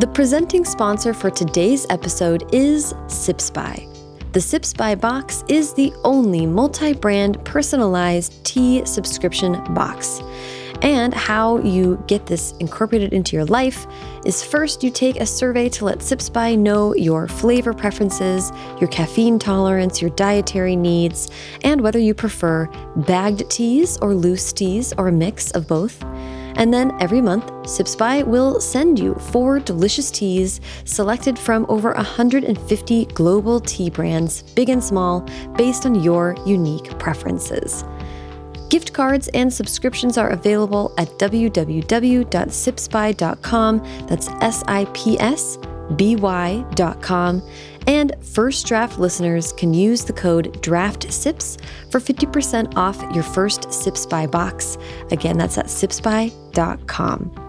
The presenting sponsor for today's episode is Sips By. The Sips By box is the only multi brand personalized tea subscription box. And how you get this incorporated into your life is first you take a survey to let Sips By know your flavor preferences, your caffeine tolerance, your dietary needs, and whether you prefer bagged teas or loose teas or a mix of both. And then every month, Sips By will send you four delicious teas selected from over 150 global tea brands, big and small, based on your unique preferences. Gift cards and subscriptions are available at www.sipsby.com. That's S I P S B Y.com. And first draft listeners can use the code DRAFTSIPS for 50% off your first Sips By box. Again, that's at sipsby.com.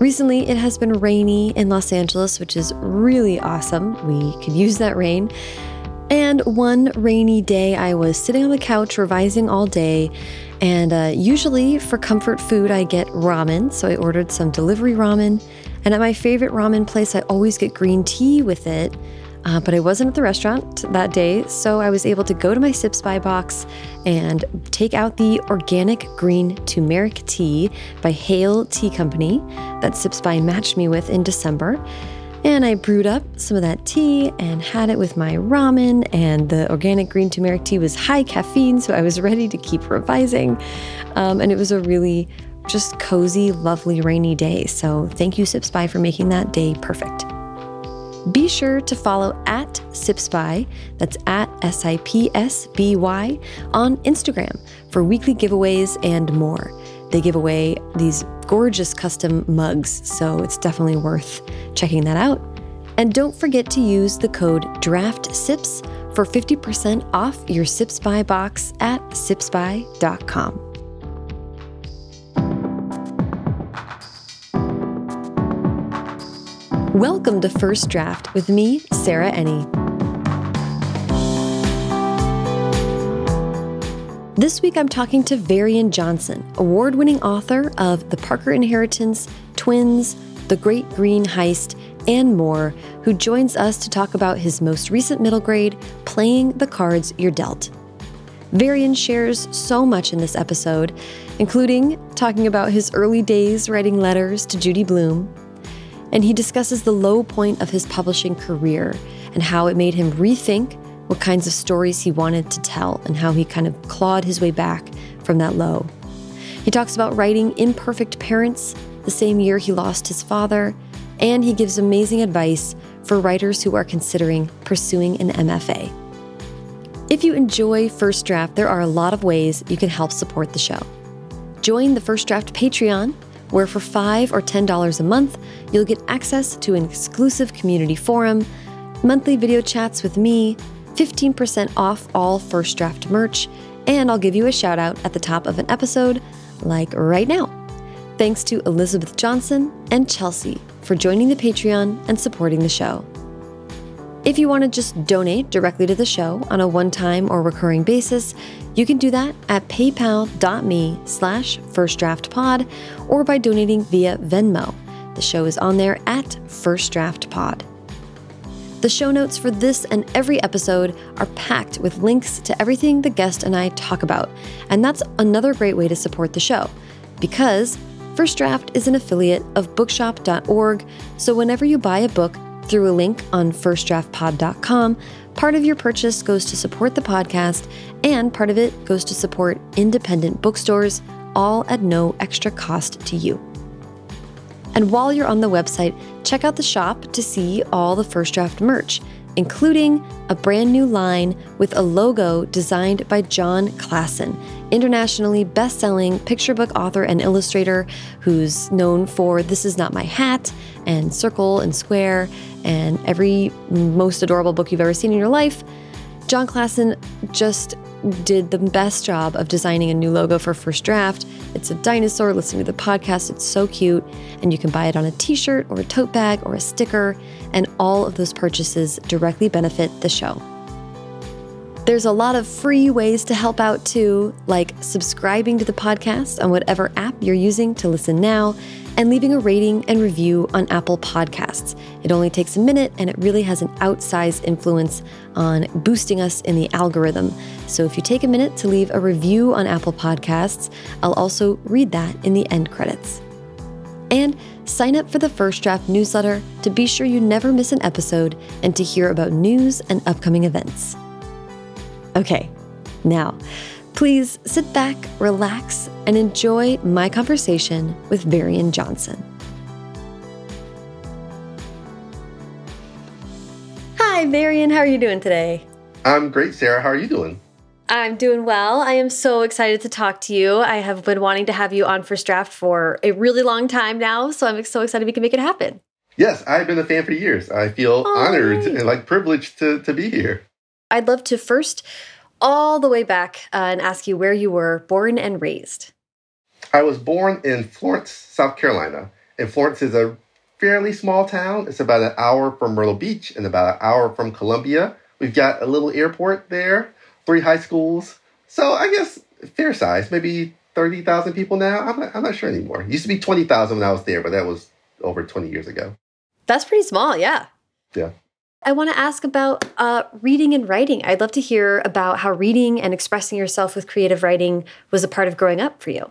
Recently, it has been rainy in Los Angeles, which is really awesome. We could use that rain. And one rainy day, I was sitting on the couch revising all day. And uh, usually for comfort food, I get ramen. So I ordered some delivery ramen. And at my favorite ramen place, I always get green tea with it. Uh, but I wasn't at the restaurant that day, so I was able to go to my Sips By box and take out the organic green turmeric tea by Hale Tea Company that Sips By matched me with in December. And I brewed up some of that tea and had it with my ramen. And the organic green turmeric tea was high caffeine, so I was ready to keep revising. Um, and it was a really just cozy, lovely rainy day. So thank you, Sips By, for making that day perfect. Be sure to follow at SipsBy, that's at S I P S B Y, on Instagram for weekly giveaways and more. They give away these gorgeous custom mugs, so it's definitely worth checking that out. And don't forget to use the code DRAFTSIPS for 50% off your Sips By box at sipsby.com. Welcome to First Draft with me, Sarah Enni. This week I'm talking to Varian Johnson, award winning author of The Parker Inheritance, Twins, The Great Greene Heist, and more, who joins us to talk about his most recent middle grade, Playing the Cards You're Dealt. Varian shares so much in this episode, including talking about his early days writing letters to Judy Blume, and he discusses the low point of his publishing career and how it made him rethink what kinds of stories he wanted to tell and how he kind of clawed his way back from that low. He talks about writing Imperfect Parents the same year he lost his father, and he gives amazing advice for writers who are considering pursuing an MFA. If you enjoy First Draft, there are a lot of ways you can help support the show. Join the First Draft Patreon where for 5 or $10 a month, you'll get access to an exclusive community forum, monthly video chats with me, 15% off all First Draft merch, and I'll give you a shout out at the top of an episode, like right now. Thanks to Elizabeth Johnson and Chelsea for joining the Patreon and supporting the show. If you want to just donate directly to the show on a one-time or recurring basis, you can do that at paypal.me slash firstdraftpod or by donating via Venmo. The show is on there at firstdraftpod. The show notes for this and every episode are packed with links to everything the guest and I talk about, and that's another great way to support the show because First Draft is an affiliate of bookshop.org, so whenever you buy a book, through a link on firstdraftpod.com, part of your purchase goes to support the podcast, and part of it goes to support independent bookstores, all at no extra cost to you. And while you're on the website, check out the shop to see all the First Draft merch including a brand new line with a logo designed by Jon Klassen, internationally best selling picture book author and illustrator who's known for This Is Not My Hat and Circle and Square and every most adorable book you've ever seen in your life. Jon Klassen just did the best job of designing a new logo for First Draft. It's a dinosaur listening to the podcast. It's so cute. And you can buy it on a t shirt or a tote bag or a sticker. And all of those purchases directly benefit the show. There's a lot of free ways to help out too, like subscribing to the podcast on whatever app you're using to listen now and leaving a rating and review on Apple Podcasts. It only takes a minute and it really has an outsized influence on boosting us in the algorithm. So if you take a minute to leave a review on Apple Podcasts, I'll also read that in the end credits. And sign up for the First Draft newsletter to be sure you never miss an episode and to hear about news and upcoming events. Okay, now, please sit back, relax, and enjoy my conversation with Varian Johnson. Hi, Varian. How are you doing today? I'm great, Sarah. How are you doing? I'm doing well. I am so excited to talk to you. I have been wanting to have you on First Draft for a really long time now, so I'm so excited we can make it happen. Yes, I've been a fan for years. I feel oh, honored and like privileged to, to be here. I'd love to first all the way back uh, and ask you where you were born and raised. I was born in Florence, South Carolina. And Florence is a fairly small town. It's about an hour from Myrtle Beach and about an hour from Columbia. We've got a little airport there three high schools. So I guess fair size, maybe 30,000 people now. I'm not, I'm not sure anymore. It used to be 20,000 when I was there, but that was over 20 years ago. That's pretty small, yeah. Yeah. I want to ask about uh, reading and writing. I'd love to hear about how reading and expressing yourself with creative writing was a part of growing up for you.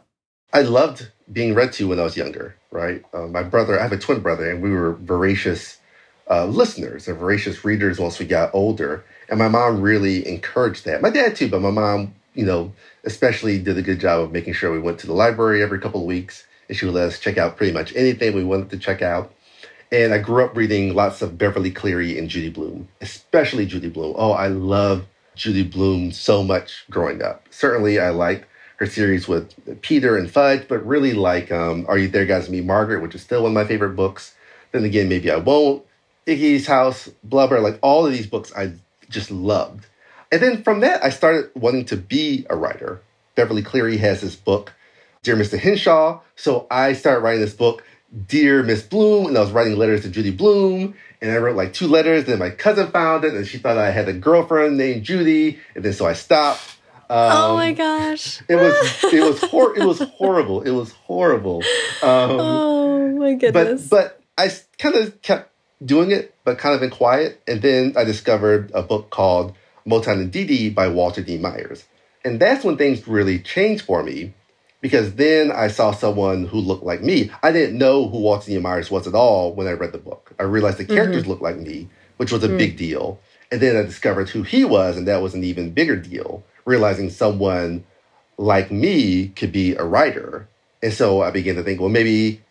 I loved being read to when I was younger, right? Uh, my brother, I have a twin brother, and we were voracious uh, listeners and voracious readers once we got older. And my mom really encouraged that. My dad too, but my mom, you know, especially did a good job of making sure we went to the library every couple of weeks and she would let us check out pretty much anything we wanted to check out. And I grew up reading lots of Beverly Cleary and Judy Blume, especially Judy Blume. Oh, I love Judy Blume so much growing up. Certainly, I liked her series with Peter and Fudge, but really like um, Are You There, Guys, Me, Margaret, which is still one of my favorite books. Then again, maybe I won't. Iggie's House, Blubber, like all of these books I just loved. And then from that, I started wanting to be a writer. Beverly Cleary has this book, Dear Mr. Henshaw. So I started writing this book, Dear Miss Blume, and I was writing letters to Judy Blume, And I wrote like two letters. Then my cousin found it, and she thought I had a girlfriend named Judy. And then so I stopped. Um, oh my gosh! it was it was hor- it was horrible. It was horrible. Um, oh my goodness! But but I kind of kept doing it, but kind of in quiet. And then I discovered a book called Motown and Didi by Walter Dean Myers. And that's when things really changed for me because then I saw someone who looked like me. I didn't know who Walter Dean Myers was at all when I read the book. I realized the characters mm-hmm. looked like me, which was a mm. big deal. And then I discovered who he was, and that was an even bigger deal, realizing someone like me could be a writer. And so I began to think, well, maybe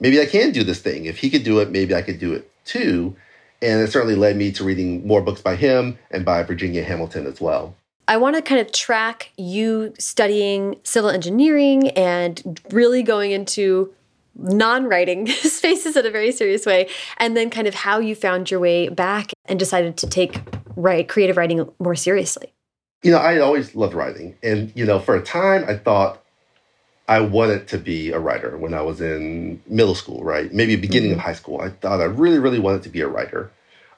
maybe I can do this thing. If he could do it, maybe I could do it too. And it certainly led me to reading more books by him and by Virginia Hamilton as well. I want to kind of track you studying civil engineering and really going into non-writing spaces in a very serious way and then kind of how you found your way back and decided to take write creative writing more seriously you know i always loved writing and you know for a time i thought I wanted to be a writer when I was in middle school, right? Maybe beginning mm-hmm. of high school. I thought I really, really wanted to be a writer.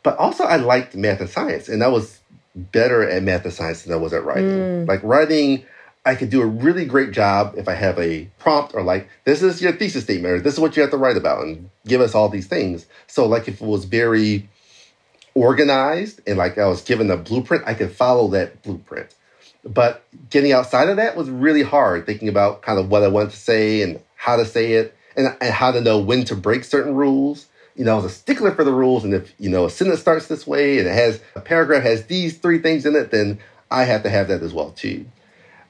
But also, I liked math and science, and that was better at math and science than I was at writing. Mm. Like writing, I could do a really great job if I have a prompt or like, this is your thesis statement, or this is what you have to write about, and give us all these things. So, like, if it was very organized and like I was given a blueprint, I could follow that blueprint. But getting outside of that was really hard, thinking about kind of what I wanted to say and how to say it and, and how to know when to break certain rules. You know, I was a stickler for the rules. And if, you know, a sentence starts this way and it has a paragraph has these three things in it, then I have to have that as well, too.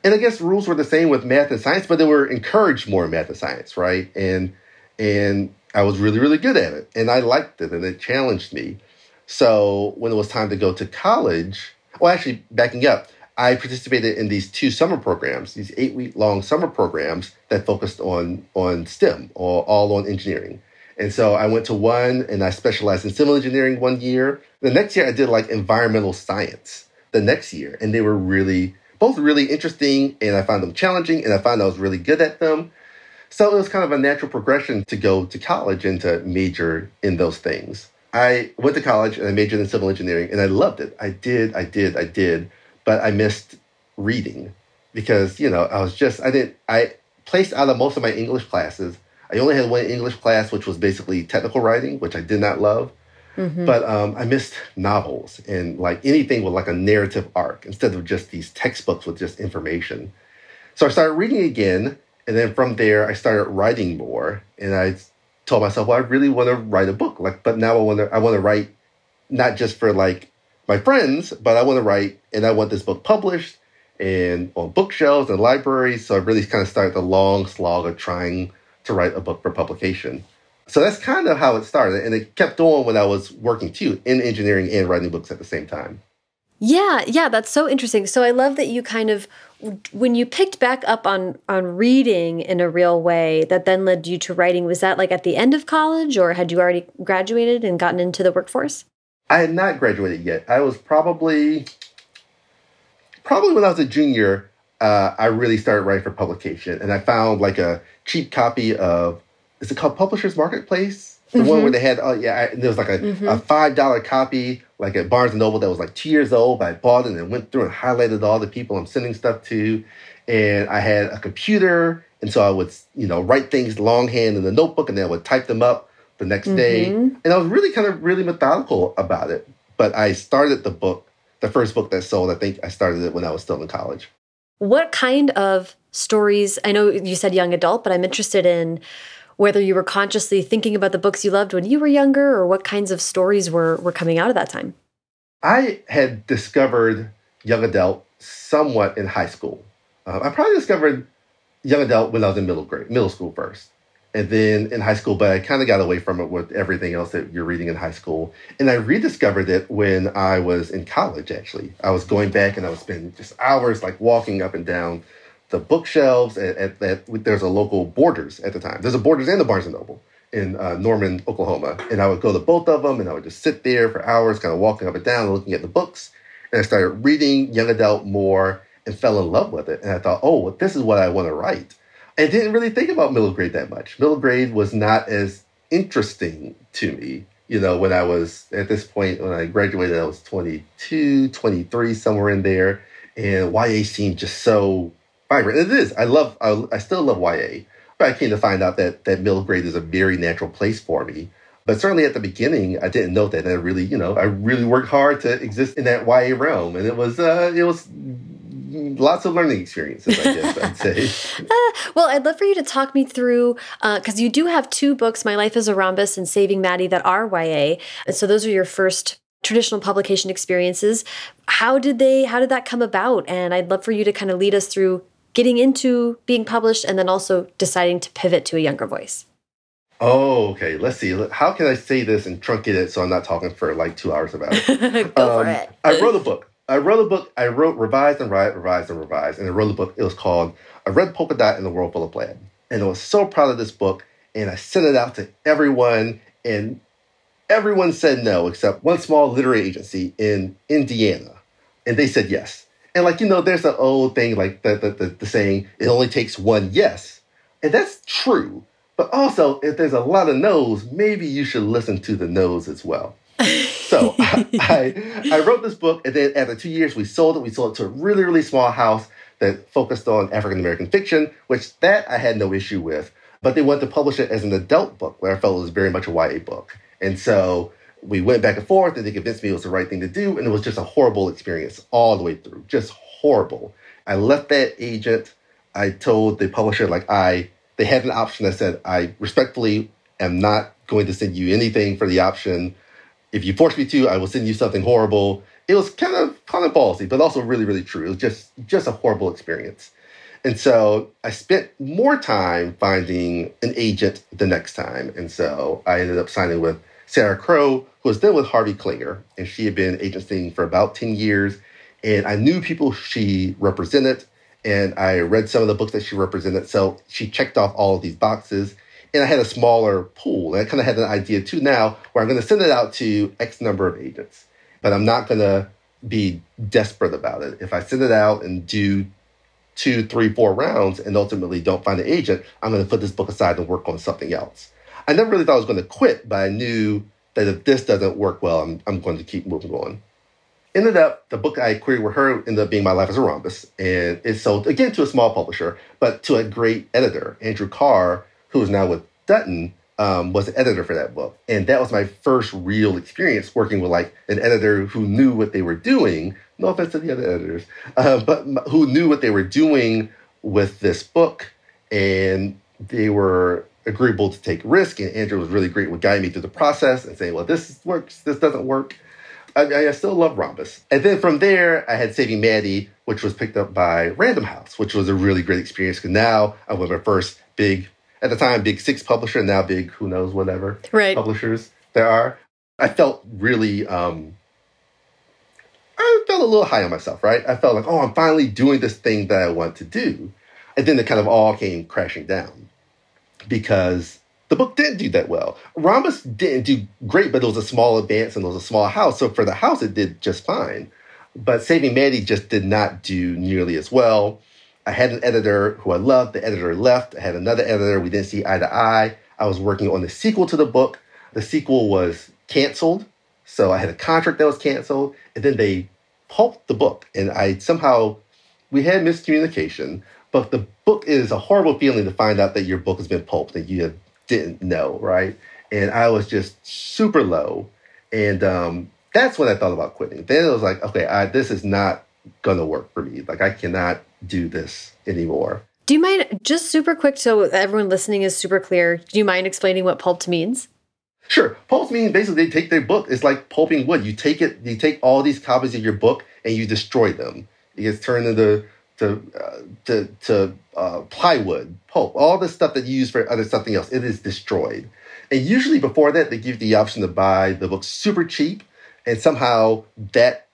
And I guess rules were the same with math and science, but they were encouraged more in math and science, right? And and I was really, really good at it. And I liked it and it challenged me. So when it was time to go to college, well, actually, backing up, I participated in these two summer programs, these eight week long summer programs that focused on on STEM or all on engineering. And so I went to one and I specialized in civil engineering one year. The next year I did like environmental science the next year. And they were really both really interesting and I found them challenging and I found I was really good at them. So it was kind of a natural progression to go to college and to major in those things. I went to college and I majored in civil engineering and I loved it. I did, I did, I did but I missed reading because, you know, I was just, I didn't, I placed out of most of my English classes. I only had one English class, which was basically technical writing, which I did not love. Mm-hmm. But um, I missed novels and like anything with like a narrative arc instead of just these textbooks with just information. So I started reading again, and then from there I started writing more. And I told myself, well, I really want to write a book. Like, but now I want to I want to write not just for like my friends, but I want to write and I want this book published and on bookshelves and libraries. So I really kind of started the long slog of trying to write a book for publication. So that's kind of how it started. And it kept on when I was working too in engineering and writing books at the same time. Yeah, yeah, that's so interesting. So I love that you kind of when you picked back up on on reading in a real way that then led you to writing was that like at the end of college or had you already graduated and gotten into the workforce? I had not graduated yet. I was probably probably when I was a junior, uh, I really started writing for publication, and I found like a cheap copy of is it called Publishers Marketplace? The mm-hmm. one where they had oh yeah, I, there was like a, mm-hmm. a five dollar copy like at Barnes and Noble that was like two years old. But I bought it and went through and highlighted all the people I'm sending stuff to, and I had a computer, and so I would you know write things longhand in the notebook, and then I would type them up the next mm-hmm. day, and I was really kind of really methodical about it. But I started the book the first book that sold. I think I started it when I was still in college. What kind of stories? I know you said young adult, but I'm interested in whether you were consciously thinking about the books you loved when you were younger or what kinds of stories were, were coming out of that time. I had discovered young adult somewhat in high school. Uh, I probably discovered young adult when I was in middle grade, middle school first and then in high school, but I kind of got away from it with everything else that you're reading in high school. And I rediscovered it when I was in college, actually. I was going back and I was spending just hours like walking up and down the bookshelves at, at, at there's a local Borders at the time. There's a Borders and a Barnes & Noble in uh, Norman, Oklahoma. And I would go to both of them and I would just sit there for hours, kind of walking up and down, looking at the books. And I started reading young adult more and fell in love with it. And I thought, oh, this is what I want to write. I didn't really think about middle grade that much. Middle grade was not as interesting to me. You know, when I was at this point, when I graduated, I was 22, 23, somewhere in there. And YA seemed just so vibrant. It is. I love, I, I still love YA. But I came to find out that, that middle grade is a very natural place for me. But certainly at the beginning, I didn't know that. And I really, you know, I really worked hard to exist in that YA realm. And it was, uh, it was lots of learning experiences, I guess I'd say. uh, well, I'd love for you to talk me through because uh, you do have two books, My Life as a Rhombus and Saving Maddie, that are YA. And so those are your first traditional publication experiences. How did they? How did that come about? And I'd love for you to kind of lead us through getting into being published and then also deciding to pivot to a younger voice. Oh, okay. Let's see. How can I say this and truncate it so I'm not talking for like two hours about it? Go um, for it. I wrote a book. I wrote a book. I wrote, revised and write, revised and revised, and I wrote a book. It was called "A Red Polka Dot in the World Full of Plaid," and I was so proud of this book. And I sent it out to everyone, and everyone said no except one small literary agency in Indiana, and they said yes. And like you know, there's an old thing like the the, the, the saying, "It only takes one yes," and that's true. But also, if there's a lot of no's, maybe you should listen to the no's as well. So I, I, wrote this book, and then after two years, we sold it. We sold it to a really, really small house that focused on African American fiction, which that I had no issue with. But they wanted to publish it as an adult book, where I felt it was very much a YA book. And so we went back and forth, and they convinced me it was the right thing to do. And it was just a horrible experience all the way through, just horrible. I left that agent. I told the publisher, like, I, they had an option. I said, I respectfully am not going to send you anything for the option if you force me to, I will send you something horrible. It was kind of kind of ballsy, but also really, really true. It was just just a horrible experience. And so I spent more time finding an agent the next time. And so I ended up signing with Sara Crowe, who was then with Harvey Klinger, and she had been agenting for about 10 years. And I knew people she represented, and I read some of the books that she represented. So she checked off all of these boxes and I had a smaller pool. And I kind of had an idea too now where I'm going to send it out to X number of agents, but I'm not going to be desperate about it. If I send it out and do two, three, four rounds and ultimately don't find an agent, I'm going to put this book aside and work on something else. I never really thought I was going to quit, but I knew that if this doesn't work well, I'm, I'm going to keep moving on. Ended up, the book I queried with her ended up being My Life as a Rhombus, and it sold again to a small publisher, but to a great editor, Andrew Karre, who is now with Dutton um, was the editor for that book. And that was my first real experience working with like an editor who knew what they were doing. No offense to the other editors, uh, but who knew what they were doing with this book. And they were agreeable to take risk. And Andrew was really great with guiding me through the process and saying, well, this works, this doesn't work. I, I still love Rhombus. And then from there, I had Saving Maddie, which was picked up by Random House, which was a really great experience because now I was my first big at the time big six publisher, now big who knows whatever right. publishers there are. I felt really um I felt a little high on myself, right? I felt like, oh, I'm finally doing this thing that I want to do. And then it kind of all came crashing down because the book didn't do that well. Rhombus didn't do great, but it was a small advance and it was a small house. So for the house, it did just fine. But Saving Maddie just did not do nearly as well. I had an editor who I loved. The editor left. I had another editor. We didn't see eye to eye. I was working on the sequel to the book. The sequel was canceled. So I had a contract that was canceled. And then they pulped the book. And I somehow, we had miscommunication. But the book is a horrible feeling to find out that your book has been pulped and you didn't know, right? And I was just super low. And um, that's when I thought about quitting. Then it was like, okay, I, this is not to work for me. Like, I cannot do this anymore. Do you mind, just super quick, so everyone listening is super clear, do you mind explaining what pulped means? Sure. Pulp means basically they take their book. It's like pulping wood. You take it, you take all these copies of your book and you destroy them. It gets turned into to uh, to to uh, plywood, pulp, all the stuff that you use for other something else. It is destroyed. And usually before that, they give you the option to buy the book super cheap, and somehow that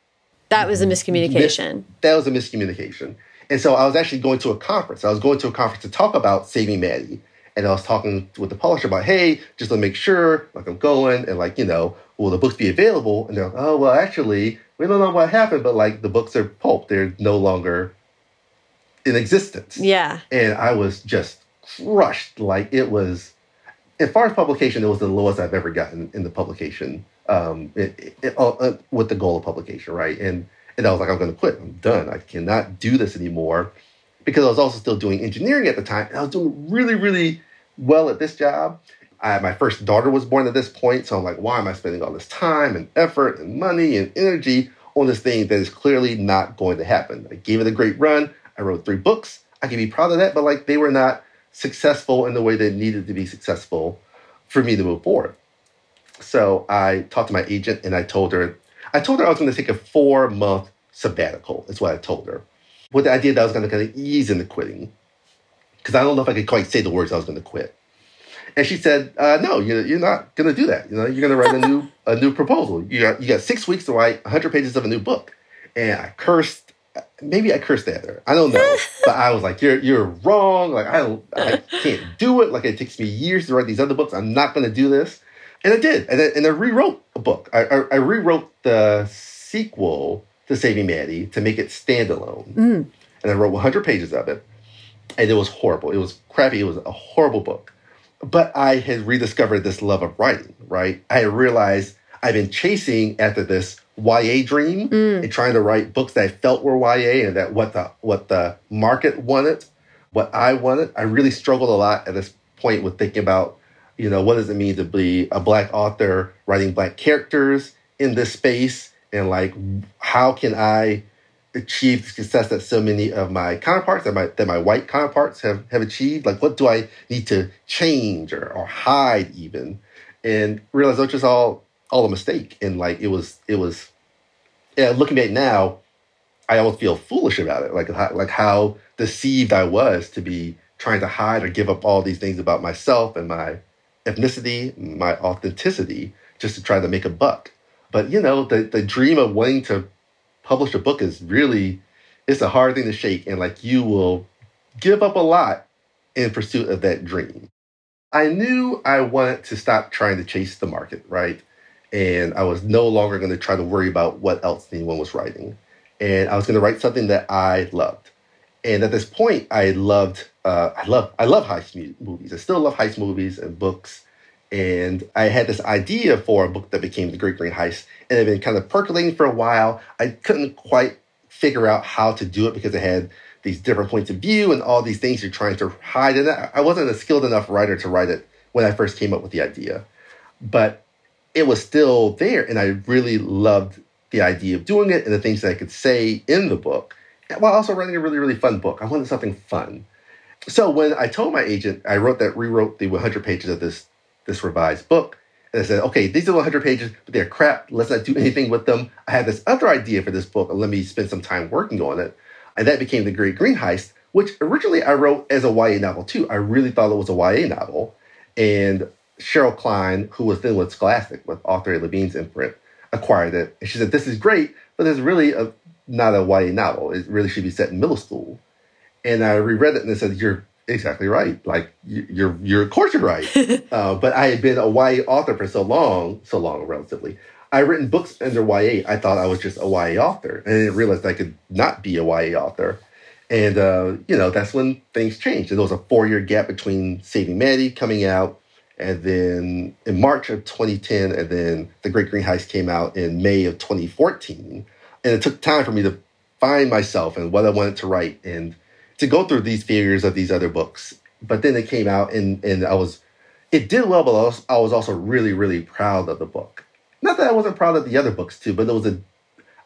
that was a miscommunication. Mis- that was a miscommunication. And so I was actually going to a conference. I was going to a conference to talk about Saving Maddie. And I was talking with the publisher about, hey, just to make sure, like I'm going, and like, you know, will the books be available? And they're like, oh, well, actually, we don't know what happened, but like the books are pulp. They're no longer in existence. Yeah. And I was just crushed. Like it was, as far as publication, it was the lowest I've ever gotten in the publication um, it, it, uh, with the goal of publication, right? And and I was like, I'm going to quit. I'm done. I cannot do this anymore because I was also still doing engineering at the time. And I was doing really, really well at this job. I, my first daughter was born at this point. So I'm like, why am I spending all this time and effort and money and energy on this thing that is clearly not going to happen? I gave it a great run. I wrote three books. I can be proud of that, but like they were not successful in the way they needed to be successful for me to move forward. So I talked to my agent and I told her I told her I was going to take a four month sabbatical, is what I told her, with the idea that I was going to kind of ease into quitting. Because I don't know if I could quite say the words I was going to quit. And she said, uh, "No, you're, you're not going to do that. You know, you're going to write a new a new proposal. You got you got six weeks to write 100 pages of a new book." And I cursed. Maybe I cursed at her. I don't know, but I was like, "You're you're wrong. Like I don't, I can't do it. Like it takes me years to write these other books. I'm not going to do this." And I did. And I, and I rewrote a book. I, I, I, rewrote the sequel to Saving Maddie to make it standalone. Mm. And I wrote 100 pages of it. And it was horrible. It was crappy. It was a horrible book. But I had rediscovered this love of writing, right? I realized I've been chasing after this YA dream mm. and trying to write books that I felt were YA and that what the what the market wanted, what I wanted. I really struggled a lot at this point with thinking about you know, what does it mean to be a black author writing black characters in this space? And like, how can I achieve the success that so many of my counterparts, that my, that my white counterparts have, have achieved? Like, what do I need to change or, or hide even? And realize that's just all, all a mistake. And like, it was, it was, yeah, looking back now, I almost feel foolish about it. Like, like how deceived I was to be trying to hide or give up all these things about myself and my ethnicity, my authenticity, just to try to make a buck. But you know, the the dream of wanting to publish a book is really it's a hard thing to shake, and like you will give up a lot in pursuit of that dream. I knew I wanted to stop trying to chase the market, right? And I was no longer going to try to worry about what else anyone was writing. And I was going to write something that I loved. And at this point, I loved, uh, I love, I love heist movies. I still love heist movies and books. And I had this idea for a book that became The Great Greene Heist, and it had been kind of percolating for a while. I couldn't quite figure out how to do it because it had these different points of view and all these things you're trying to hide. And I wasn't a skilled enough writer to write it when I first came up with the idea. But it was still there, and I really loved the idea of doing it and the things that I could say in the book, while also writing a really, really fun book. I wanted something fun. So when I told my agent, I wrote that rewrote the 100 pages of this this revised book, and I said, okay, these are 100 pages, but they're crap. Let's not do anything with them. I had this other idea for this book, and let me spend some time working on it. And that became The Great Greene Heist, which originally I wrote as a YA novel too. I really thought it was a YA novel. And Cheryl Klein, who was then with Scholastic, with Arthur Levine's imprint, acquired it. And she said, This is great, but it's really a, not a YA novel. It really should be set in middle school. And I reread it and I said, You're exactly right. Like, you're, you're of course you're right. uh, but I had been a YA author for so long, so long, relatively. I written books under YA. I thought I was just a YA author. And I didn't realize I could not be a YA author. And, uh, you know, that's when things changed. And there was a four year gap between Saving Maddie coming out and then in March of 2010, and then The Great Greene Heist came out in May of 2014. And it took time for me to find myself and what I wanted to write and to go through these figures of these other books. But then it came out and, and I was, it did well, but I was, I was also really, really proud of the book. Not that I wasn't proud of the other books too, but it was a,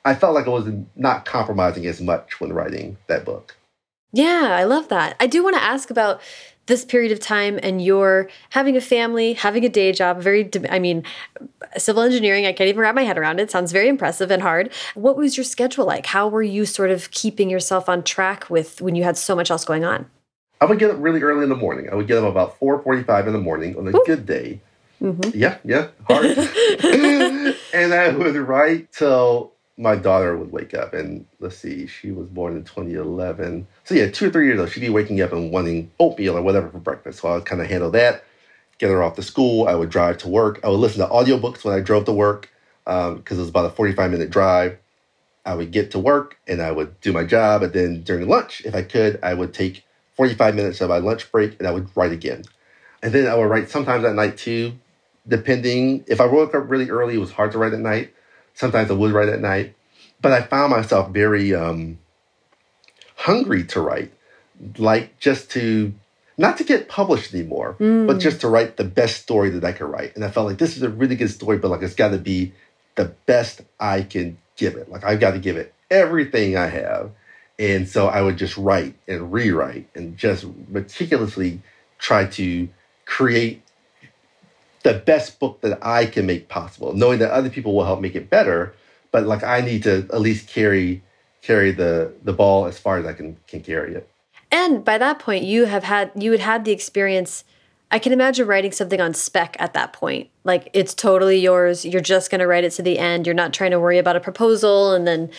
I felt like I was not compromising as much when writing that book. Yeah, I love that. I do want to ask about this period of time and you're having a family, having a day job, very, I mean, civil engineering, I can't even wrap my head around it. Sounds very impressive and hard. What was your schedule like? How were you sort of keeping yourself on track with when you had so much else going on? I would get up really early in the morning. I would get up about 4.45 in the morning on a Ooh. good day. Mm -hmm. Yeah, yeah, hard. and I would write till my daughter would wake up and let's see, she was born in 2011. So yeah, two or three years old, she'd be waking up and wanting oatmeal or whatever for breakfast. So I would kind of handle that, get her off to school. I would drive to work. I would listen to audiobooks when I drove to work because um, it was about a 45 minute drive. I would get to work and I would do my job. And then during lunch, if I could, I would take 45 minutes of my lunch break and I would write again. And then I would write sometimes at night too, depending. If I woke up really early, it was hard to write at night. Sometimes I would write at night, but I found myself very um, hungry to write, like just to not to get published anymore, mm. but just to write the best story that I could write. And I felt like this is a really good story, but like it's got to be the best I can give it. Like I've got to give it everything I have. And so I would just write and rewrite and just meticulously try to create the best book that I can make possible, knowing that other people will help make it better. But like I need to at least carry carry the the ball as far as I can can carry it. And by that point, you have had you had had the experience. I can imagine writing something on spec at that point. Like it's totally yours. You're just going to write it to the end. You're not trying to worry about a proposal, and then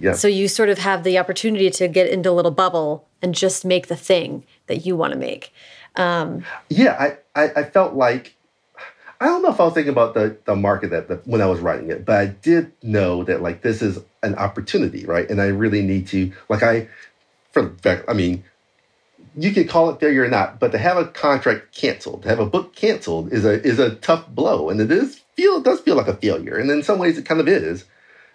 yeah. so you sort of have the opportunity to get into a little bubble and just make the thing that you want to make. Um, yeah, I, I I felt like I don't know if I was thinking about the the market that the, when I was writing it, but I did know that like this is an opportunity, right? And I really need to like I, for fact, I mean, you can call it failure or not, but to have a contract canceled, to have a book canceled, is a is a tough blow, and it is feel it does feel like a failure, and in some ways it kind of is.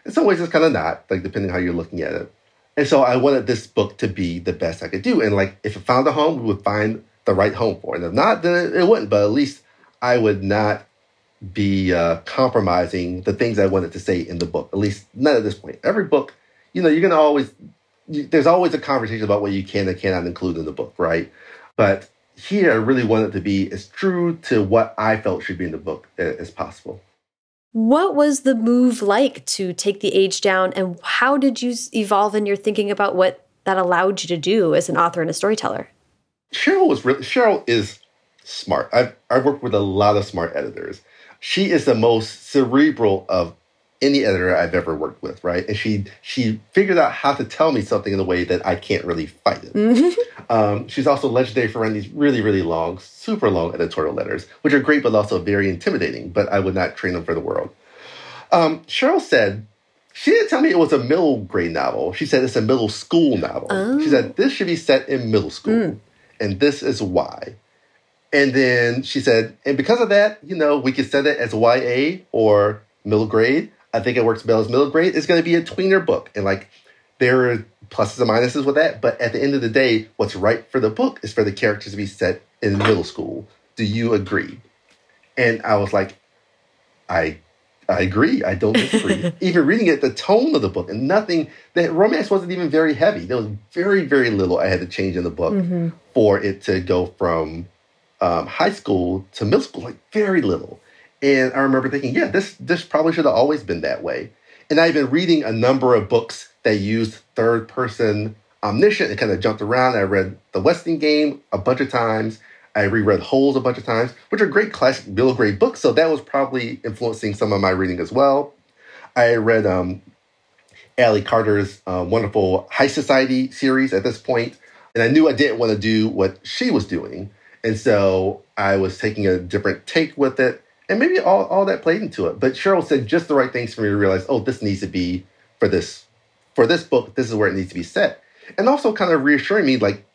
In some ways it's kind of not, like depending how you're looking at it. And so I wanted this book to be the best I could do, and like if it found a home, we would find the right home for it. And if not, then it wouldn't. But at least I would not be uh, compromising the things I wanted to say in the book. At least not at this point. Every book, you know, you're gonna always you, there's always a conversation about what you can and cannot include in the book, right? But here, I really wanted to be as true to what I felt should be in the book as possible. What was the move like to take the age down, and how did you evolve in your thinking about what that allowed you to do as an author and a storyteller? Cheryl was really Cheryl is smart. I've I've worked with a lot of smart editors. She is the most cerebral of any editor I've ever worked with, right? And she she figured out how to tell me something in a way that I can't really fight it. Mm-hmm. Um, she's also legendary for writing these really, really long, super long editorial letters, which are great but also very intimidating. But I would not train them for the world. Um, Cheryl said she didn't tell me it was a middle grade novel. She said it's a middle school novel. Oh. She said this should be set in middle school, mm. and this is why. And then she said, and because of that, you know, we could set it as YA or middle grade. I think it works better as middle grade. It's going to be a tweener book. And like, there are pluses and minuses with that. But at the end of the day, what's right for the book is for the characters to be set in middle school, Do you agree? And I was like, I I agree. I don't disagree. even reading it, the tone of the book and nothing, that romance wasn't even very heavy. There was very, very little I had to change in the book mm-hmm. for it to go from um, high school to middle school, like very little. And I remember thinking, yeah, this this probably should have always been that way. And I've been reading a number of books that used third person omniscient. It kind of jumped around. I read The Westing Game a bunch of times. I reread Holes a bunch of times, which are great classic middle grade books. So that was probably influencing some of my reading as well. I read um, Ally Carter's uh, wonderful Heist Society series at this point, and I knew I didn't want to do what she was doing. And so I was taking a different take with it. And maybe all, all that played into it. But Cheryl said just the right things for me to realize, oh, this needs to be for this for this book, this is where it needs to be set. And also kind of reassuring me like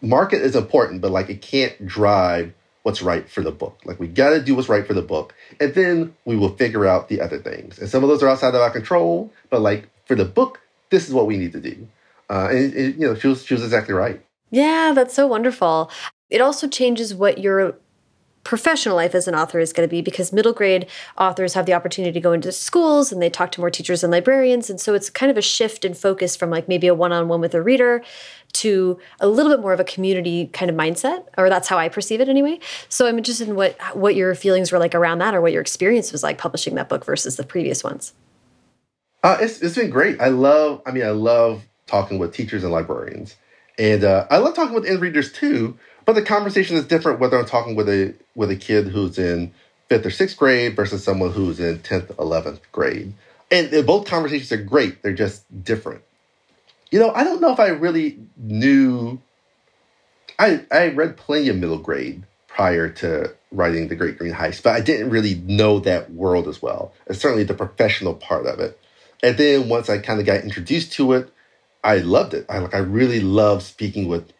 market is important, but like it can't drive what's right for the book. Like we got to do what's right for the book, and then we will figure out the other things. And some of those are outside of our control, but like for the book, this is what we need to do. Uh, and, and you know, she was she was exactly right. Yeah, that's so wonderful. It also changes what your professional life as an author is going to be because middle grade authors have the opportunity to go into schools and they talk to more teachers and librarians and so it's kind of a shift in focus from like maybe a one-on-one with a reader to a little bit more of a community kind of mindset or that's how I perceive it anyway. So I'm interested in what what your feelings were like around that or what your experience was like publishing that book versus the previous ones. Uh, it's, it's been great. I love I mean I love talking with teachers and librarians. And uh, I love talking with end readers too but the conversation is different whether I'm talking with a with a kid who's in fifth or sixth grade versus someone who's in tenth, eleventh grade. And both conversations are great. They're just different. You know, I don't know if I really knew. I I read plenty of middle grade prior to writing The Great Greene Heist, but I didn't really know that world as well. And certainly the professional part of it. And then once I kind of got introduced to it, I loved it. I like I really love speaking with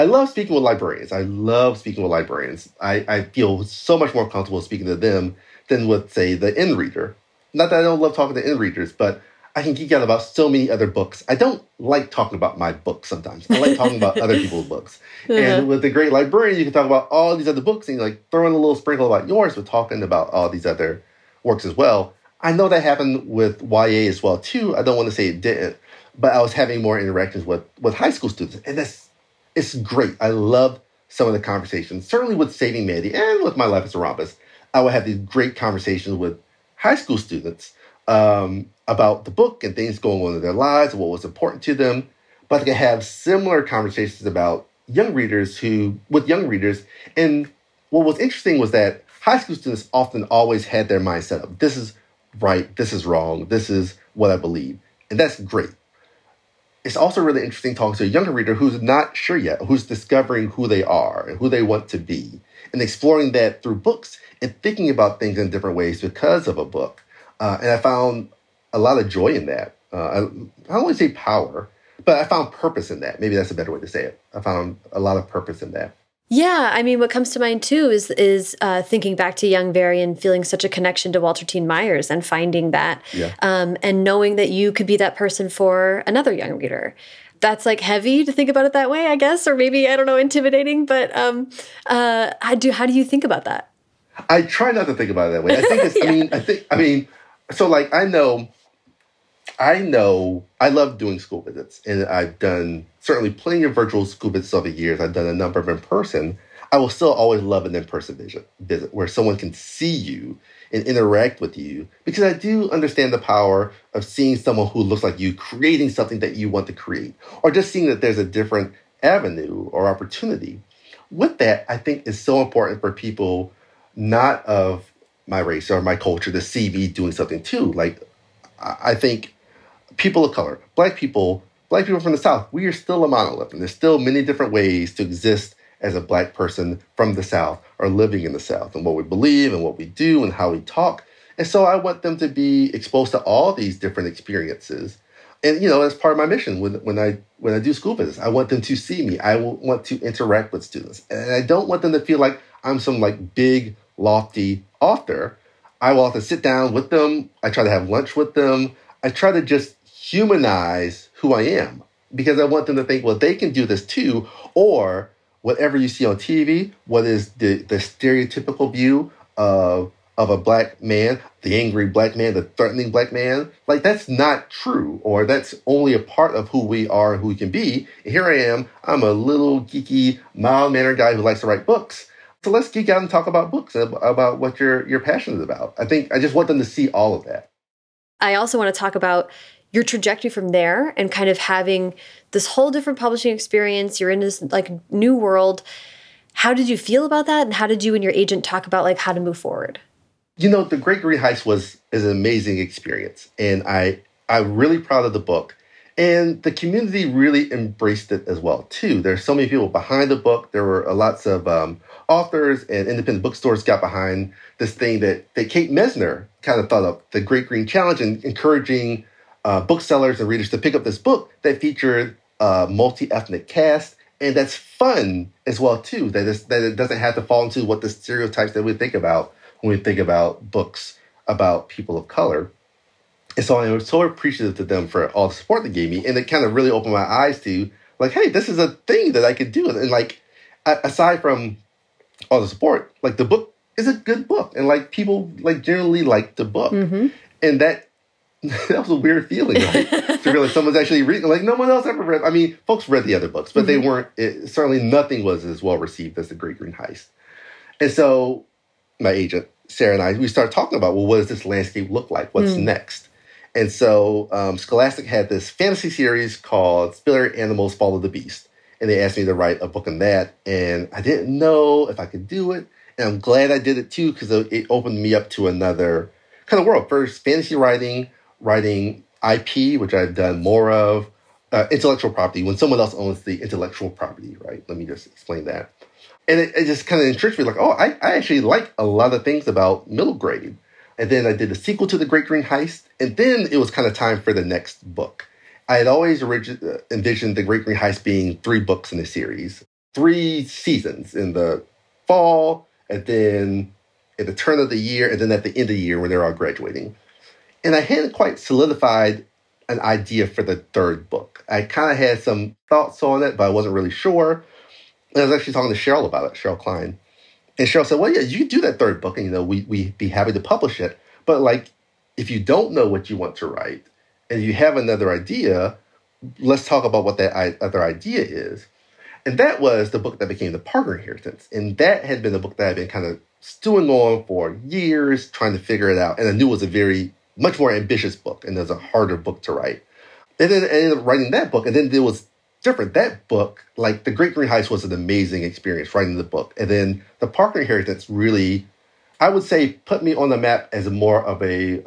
I love speaking with librarians. I love speaking with librarians. I, I feel so much more comfortable speaking to them than with, say, the end reader. Not that I don't love talking to end readers, but I can geek out about so many other books. I don't like talking about my books sometimes. I like talking about other people's books. Uh-huh. And with the great librarian, you can talk about all these other books and you like throw in a little sprinkle about yours, but talking about all these other works as well. I know that happened with YA as well too. I don't want to say it didn't, but I was having more interactions with with high school students, and that's it's great. I love some of the conversations. Certainly with Saving Maddie and with My Life as a Rhombus, I would have these great conversations with high school students um, about the book and things going on in their lives what was important to them. But I could have similar conversations about young readers who, with young readers. And what was interesting was that high school students often always had their mind set up. This is right. This is wrong. This is what I believe. And that's great it's also really interesting talking to a younger reader who's not sure yet, who's discovering who they are and who they want to be, and exploring that through books and thinking about things in different ways because of a book. Uh, and I found a lot of joy in that. Uh, I, I don't want to say power, but I found purpose in that. Maybe that's a better way to say it. I found a lot of purpose in that. Yeah, I mean, what comes to mind too is is uh, thinking back to young Barry and feeling such a connection to Walter Dean Myers and finding that, yeah. um, and knowing that you could be that person for another young reader. That's like heavy to think about it that way, I guess, or maybe I don't know, intimidating. But um, uh, how do how do you think about that? I try not to think about it that way. I think it's. yeah. I mean, I think. I mean, so like I know I know I love doing school visits, and I've done certainly plenty of virtual school visits over the years. I've done a number of in person. I will still always love an in person visit, visit where someone can see you and interact with you because I do understand the power of seeing someone who looks like you creating something that you want to create, or just seeing that there's a different avenue or opportunity. With that, I think it's so important for people not of my race or my culture to see me doing something too. Like, I think people of color, black people, black people from the South, we are still a monolith. And there's still many different ways to exist as a black person from the South or living in the South and what we believe and what we do and how we talk. And so I want them to be exposed to all these different experiences. And you know, as part of my mission when, when I when I do school visits. I want them to see me. I want to interact with students. And I don't want them to feel like I'm some like big, lofty author. I will often sit down with them. I try to have lunch with them. I try to just humanize who I am because I want them to think, well, they can do this too, or whatever you see on TV, what is the, the stereotypical view of of a black man, the angry black man, the threatening black man, like that's not true, or that's only a part of who we are and who we can be. And here I am, I'm a little geeky, mild mannered guy who likes to write books. So let's geek out and talk about books, about what you're you're passionate about. I think I just want them to see all of that. I also want to talk about your trajectory from there and kind of having this whole different publishing experience. You're in this like new world. How did you feel about that? And how did you and your agent talk about like how to move forward? You know, the Great Greene Heist was is an amazing experience. And I I'm really proud of the book. And the community really embraced it as well, too. There's so many people behind the book. There were lots of um, authors and independent bookstores got behind this thing that, that Kate Messner kind of thought of, the Great Greene Challenge, and encouraging uh, booksellers and readers to pick up this book that featured a multi-ethnic cast and that's fun as well too that, is, that it doesn't have to fall into what the stereotypes that we think about when we think about books about people of color. And so i was so appreciative to them for all the support they gave me and it kind of really opened my eyes to like hey this is a thing that i could do. And like aside from all the support like the book is a good book and like people like generally like the book mm-hmm. and that that was a weird feeling, right? to realize someone's actually reading. Like no one else ever read. I mean, folks read the other books, but mm-hmm. they weren't. It, certainly, nothing was as well received as the Great Greene Heist. And so, my agent Sara and I, we started talking about, well, what does this landscape look like? What's mm. next? And so, um, Scholastic had this fantasy series called Spirit Animals Fall of the Beast, and they asked me to write a book on that, and I didn't know if I could do it, and I'm glad I did it too because it opened me up to another kind of world. First, fantasy writing writing IP, which I've done more of, uh, intellectual property, when someone else owns the intellectual property, right? Let me just explain that. And it, it just kind of intrigued me like, oh, I, I actually like a lot of things about middle grade. And then I did a sequel to The Great Greene Heist. And then it was kind of time for the next book. I had always uh, envisioned The Great Greene Heist being three books in the series, three seasons in the fall, and then at the turn of the year, and then at the end of the year when they're all graduating. And I hadn't quite solidified an idea for the third book. I kind of had some thoughts on it, but I wasn't really sure. And I was actually talking to Cheryl about it, Cheryl Klein. And Cheryl said, Well, yeah, you do that third book, and you know, we we'd be happy to publish it. But like if you don't know what you want to write and you have another idea, let's talk about what that other idea is. And that was the book that became the Parker Inheritance. And that had been a book that I'd been kind of stewing on for years, trying to figure it out. And I knew it was a very much more ambitious book and there's a harder book to write. And then I ended up writing that book, and then it was different. That book, like The Great Greene Heist, was an amazing experience writing the book. And then The Parker Inheritance really, I would say, put me on the map as more of a,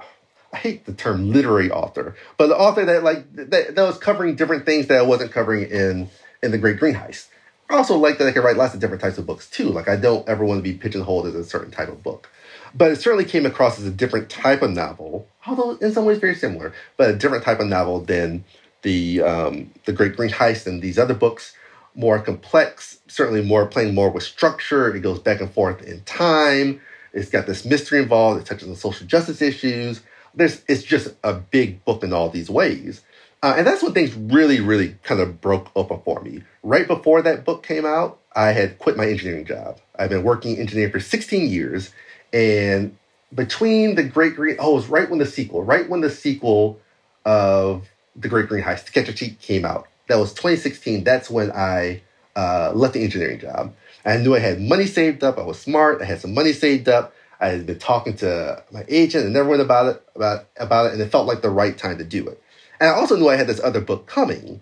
I hate the term literary author, but the author that like that, that was covering different things that I wasn't covering in in The Great Greene Heist. I also like that I can write lots of different types of books too. Like I don't ever want to be pigeonholed as a certain type of book. But it certainly came across as a different type of novel, although in some ways very similar, but a different type of novel than the um, the Great Greene Heist and these other books. More complex, certainly more playing more with structure. It goes back and forth in time. It's got this mystery involved. It touches on social justice issues. There's, it's just a big book in all these ways. Uh, and that's when things really, really kind of broke open for me. Right before that book came out, I had quit my engineering job. I've been working engineering for 16 years, and between the Great Greene, oh, it was right when the sequel, right when the sequel of the Great Greene Heist, a Cheat, came out. That was 2016. That's when I uh, left the engineering job. I knew I had money saved up. I was smart. I had some money saved up. I had been talking to my agent and everyone about it, about about it, and it felt like the right time to do it. And I also knew I had this other book coming.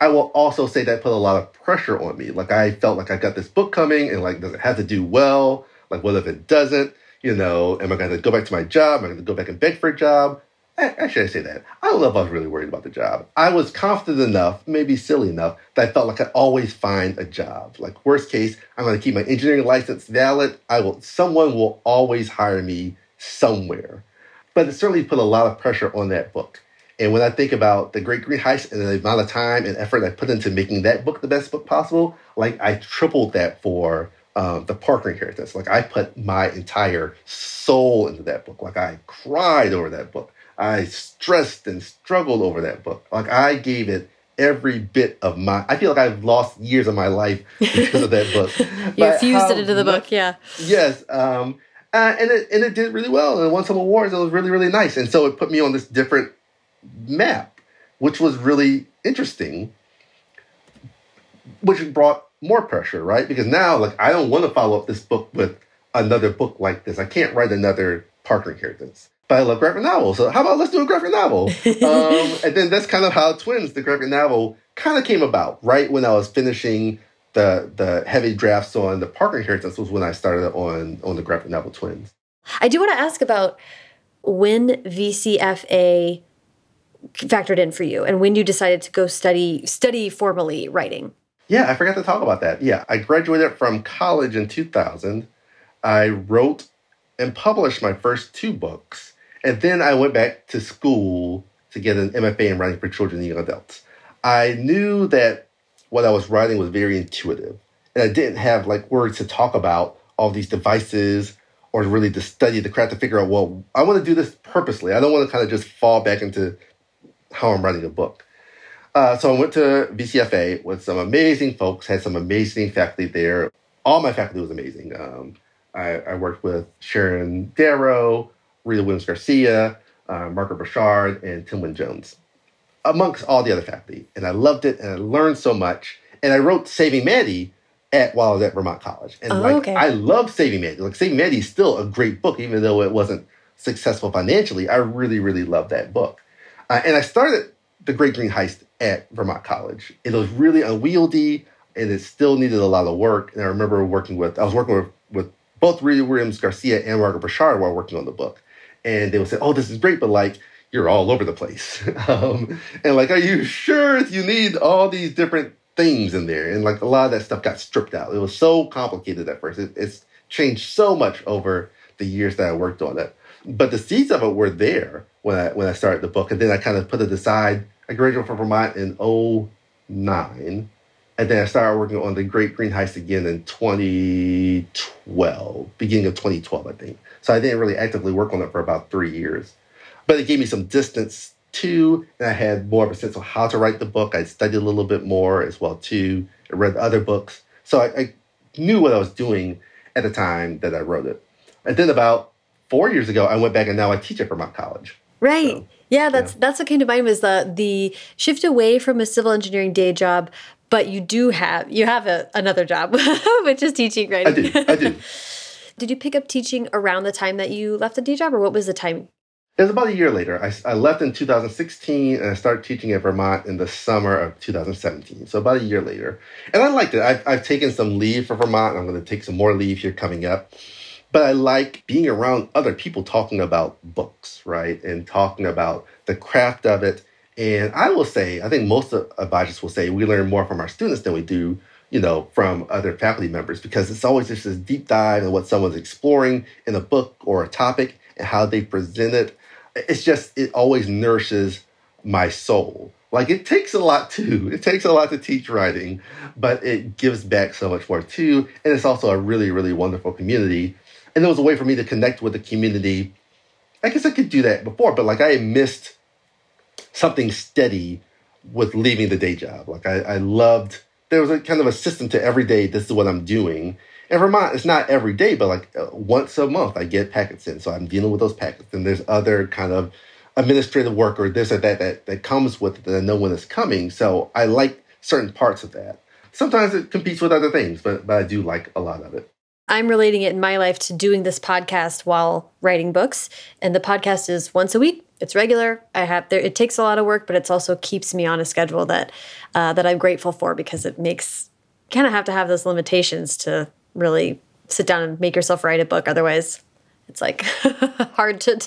I will also say that put a lot of pressure on me. Like I felt like I got this book coming, and like does it have to do well? Like, what if it doesn't? You know, am I going to go back to my job? Am I going to go back and beg for a job? Actually, I say that. I don't know if I was really worried about the job. I was confident enough, maybe silly enough, that I felt like I'd always find a job. Like worst case, I'm going to keep my engineering license valid. I will. Someone will always hire me somewhere. But it certainly put a lot of pressure on that book. And when I think about the Great Greene Heist and the amount of time and effort I put into making that book the best book possible, like I tripled that for um, the Parker inheritance. Like I put my entire soul into that book. Like I cried over that book. I stressed and struggled over that book. Like I gave it every bit of my. I feel like I've lost years of my life because of that book. you fused it into the book, yeah. Yes, um, uh, and it and it did really well and it won some awards. It was really really nice, and so it put me on this different map, which was really interesting. Which brought more pressure, right? Because now, like, I don't want to follow up this book with another book like this. I can't write another Parker Inheritance. But I love graphic novels. So how about let's do a graphic novel? um, and then that's kind of how Twins, the graphic novel, kind of came about. Right when I was finishing the the heavy drafts on the Parker Inheritance was when I started on on the graphic novel Twins. I do want to ask about when VCFA factored in for you and when you decided to go study study formally writing. Yeah, I forgot to talk about that. Yeah, I graduated from college in 2000. I wrote and published my first two books. And then I went back to school to get an MFA in writing for children and young adults. I knew that what I was writing was very intuitive. And I didn't have like words to talk about all these devices or really to study the craft to figure out, well, I want to do this purposely. I don't want to kind of just fall back into how I'm writing a book. Uh, so I went to VCFA with some amazing folks, had some amazing faculty there. All my faculty was amazing. Um, I, I, worked with Sharon Darrow, Rita Williams Garcia, uh, Margaret Bechard, and Tim Wynne Jones, amongst all the other faculty. And I loved it and I learned so much. And I wrote Saving Maddie at while I was at Vermont College. And oh, like okay. I love Saving Maddie. Like Saving Maddie is still a great book, even though it wasn't successful financially. I really, really love that book. Uh, and I started The Great Greene Heist at Vermont College. It was really unwieldy and it still needed a lot of work. And I remember working with, I was working with, with both Rita Williams Garcia and Margaret Bechard while working on the book. And they would say, oh, this is great, but like, you're all over the place. um, and like, are you sure you need all these different things in there? And like, a lot of that stuff got stripped out. It was so complicated at first. It, it's changed so much over the years that I worked on it. But the seeds of it were there when I when I started the book, and then I kind of put it aside. I graduated from Vermont in 09 and then I started working on the Great Greene Heist again in 2012, beginning of 2012, I think. So I didn't really actively work on it for about three years. But it gave me some distance too, and I had more of a sense of how to write the book. I studied a little bit more as well too. I read other books. So I, I knew what I was doing at the time that I wrote it. And then about four years ago, I went back and now I teach at Vermont College. Right. So, yeah, that's yeah. that's what came to mind was the the shift away from a civil engineering day job, but you do have you have a, another job, which is teaching, right? I do. I do. Did you pick up teaching around the time that you left the day job, or what was the time? It was about a year later. I, I left in 2016 and I started teaching at Vermont in the summer of 2017. So about a year later. And I liked it. I've, I've taken some leave for Vermont. And I'm going to take some more leave here coming up. But I like being around other people talking about books, right? And talking about the craft of it and I will say, I think most advisors will say we learn more from our students than we do, you know, from other faculty members because it's always just this deep dive in what someone's exploring in a book or a topic and how they present it. It's just, it always nourishes my soul. Like it takes a lot too. It takes a lot to teach writing, but it gives back so much more too. And it's also a really, really wonderful community. And it was a way for me to connect with the community. I guess I could do that before, but like I missed something steady with leaving the day job. Like I, I loved there was a kind of a system to every day. This is what I'm doing. In Vermont, it's not every day, but like uh, once a month, I get packets in. So I'm dealing with those packets. And there's other kind of administrative work or this or that that, that comes with it that I know when it's coming. So I like certain parts of that. Sometimes it competes with other things, but, but I do like a lot of it. I'm relating it in my life to doing this podcast while writing books. And the podcast is once a week. It's regular. I have there. It takes a lot of work, but it's also keeps me on a schedule that uh, that I'm grateful for because it makes kind of have to have those limitations to really sit down and make yourself write a book. Otherwise, it's like hard to.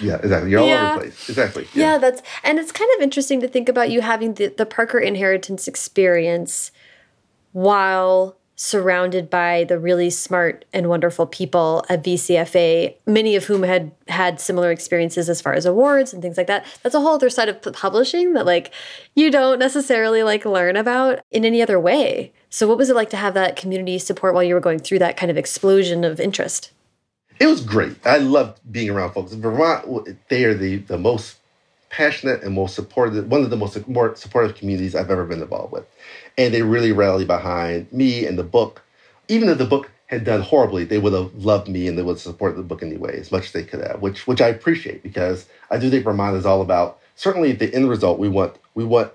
yeah, exactly. You're all yeah. over the place. Exactly. Yeah. yeah, that's and it's kind of interesting to think about you having the the Parker inheritance experience while surrounded by the really smart and wonderful people at VCFA, many of whom had had similar experiences as far as awards and things like that. That's a whole other side of publishing that like you don't necessarily like learn about in any other way. So what was it like to have that community support while you were going through that kind of explosion of interest? It was great. I loved being around folks. In Vermont, they are the, the most passionate and most supportive, one of the most more supportive communities I've ever been involved with. And they really rallied behind me and the book. Even if the book had done horribly, they would have loved me and they would support the book anyway, as much as they could have, which which I appreciate because I do think Vermont is all about certainly the end result. We want we want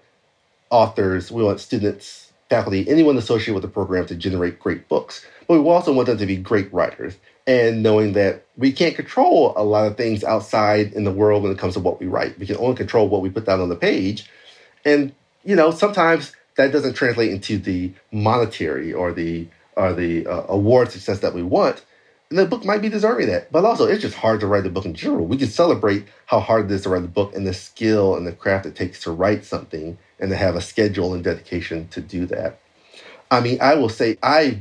authors, we want students, faculty, anyone associated with the program to generate great books. But we also want them to be great writers. And knowing that we can't control a lot of things outside in the world when it comes to what we write. We can only control what we put down on the page. And, you know, sometimes that doesn't translate into the monetary or the or the uh, award success that we want. And the book might be deserving that. But also, it's just hard to write a book in general. We can celebrate how hard it is to write a book and the skill and the craft it takes to write something and to have a schedule and dedication to do that. I mean, I will say I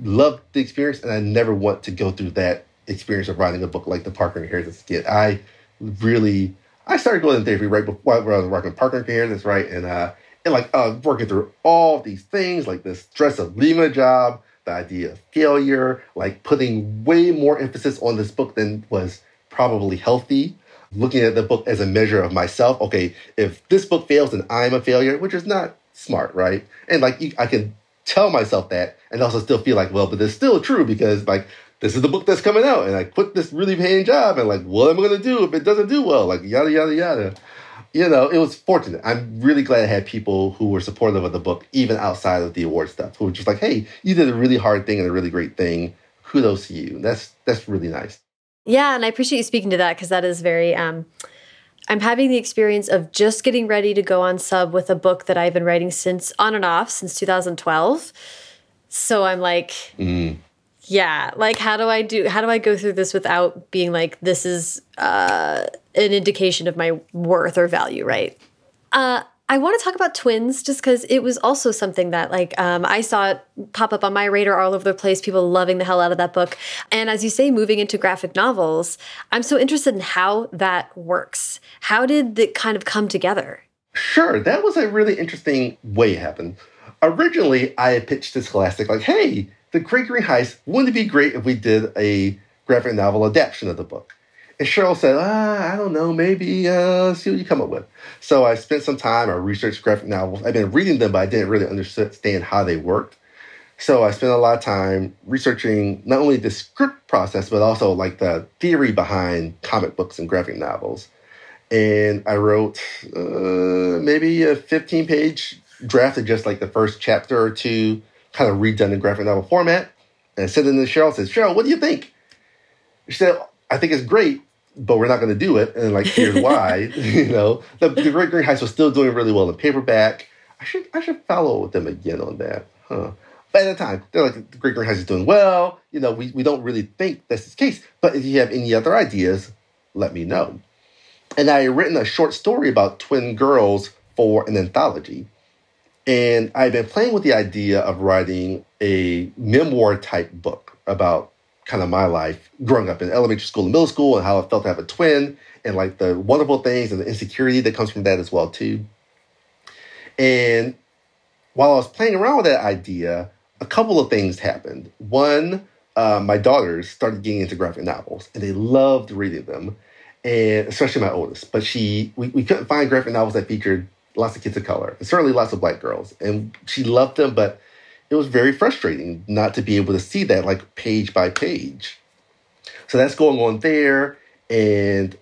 loved the experience and I never want to go through that experience of writing a book like the Parker Inheritance again. I really, I started going to therapy right before I was working Parker Inheritance, right? And, uh, and like uh, working through all these things, like the stress of leaving a job, the idea of failure, like putting way more emphasis on this book than was probably healthy looking at the book as a measure of myself. Okay, if this book fails, then I'm a failure, which is not smart, right? And like I can tell myself that and also still feel like, well, but it's still true because like this is the book that's coming out and I quit this really paying job and like what am I gonna do if it doesn't do well? Like yada yada yada. You know, it was fortunate. I'm really glad I had people who were supportive of the book, even outside of the award stuff, who were just like, hey, you did a really hard thing and a really great thing. Kudos to you. That's that's really nice. Yeah, and I appreciate you speaking to that because that is very. Um, I'm having the experience of just getting ready to go on sub with a book that I've been writing since on and off since 2012. So I'm like, mm. yeah, like how do I do? How do I go through this without being like this is uh, an indication of my worth or value, right? Uh, I want to talk about twins just because it was also something that like um, I saw pop up on my radar all over the place. People loving the hell out of that book, and as you say, moving into graphic novels, I'm so interested in how that works. How did it kind of come together? Sure, that was a really interesting way it happened. Originally, I pitched to Scholastic like, "Hey, the Great Greene Heist wouldn't it be great if we did a graphic novel adaptation of the book?" And Cheryl said, ah, I don't know, maybe uh, see what you come up with. So I spent some time, I researched graphic novels. I've been reading them, but I didn't really understand how they worked. So I spent a lot of time researching not only the script process, but also like the theory behind comic books and graphic novels. And I wrote uh, maybe a 15 page draft of just like the first chapter or two, kind of redone in graphic novel format. And I sent it to Cheryl, said, Cheryl, what do you think? She said, I think it's great, but we're not going to do it. And like, here's why. you know, the, the Great Greene Heist was still doing really well in paperback. I should I should follow them again on that, huh? But at the time, they're like, the Great Greene Heist is doing well. You know, we, we don't really think that's the case. But if you have any other ideas, let me know. And I had written a short story about twin girls for an anthology. And I've been playing with the idea of writing a memoir type book about kind of my life growing up in elementary school and middle school and how it felt to have a twin and like the wonderful things and the insecurity that comes from that as well too. And while I was playing around with that idea, a couple of things happened. One, uh, my daughters started getting into graphic novels and they loved reading them, and especially my oldest. But she, we, we couldn't find graphic novels that featured lots of kids of color and certainly lots of black girls. And she loved them, but it was very frustrating not to be able to see that like page by page. So that's going on there. And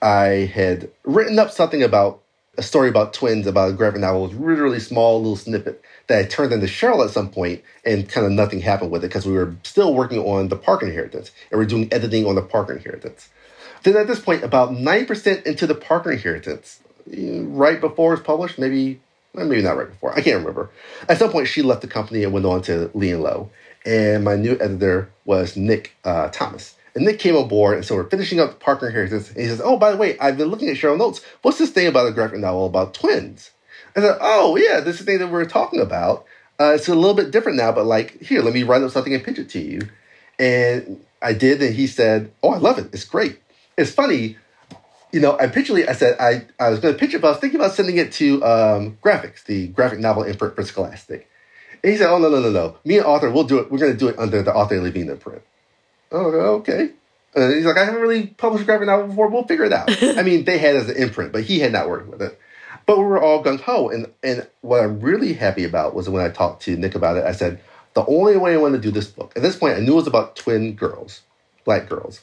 I had written up something about a story about twins about a graphic novel. Was really, small little snippet that I turned into Cheryl at some point, and kind of nothing happened with it because we were still working on the Parker inheritance and we are doing editing on the Parker inheritance. Then at this point, about 9% into the Parker inheritance, right before it's published, maybe maybe not right before. I can't remember. At some point, she left the company and went on to Lee and Low. And my new editor was Nick uh, Thomas. And Nick came aboard, and so we're finishing up Parker Inheritance. And he says, "Oh, by the way, I've been looking at Cheryl Notes. What's this thing about a graphic novel about twins?" I said, "Oh, yeah, this is the thing that we are talking about. Uh, it's a little bit different now, but like, here, let me write up something and pitch it to you." And I did, and he said, "Oh, I love it. It's great." It's funny you know, I originally I said I, I was going to pitch it, but I was thinking about sending it to um, Graphix, the graphic novel imprint for Scholastic. And he said, "Oh no, no, no, no! Me and Arthur, we'll do it. We're going to do it under the Arthur Levine imprint." Oh, okay. And he's like, I haven't really published a graphic novel before. We'll figure it out. I mean, they had it as an imprint, but he had not worked with it. But we were all gung ho. And, and what I'm really happy about was when I talked to Nick about it, I said, the only way I want to do this book, at this point, I knew it was about twin girls, black girls.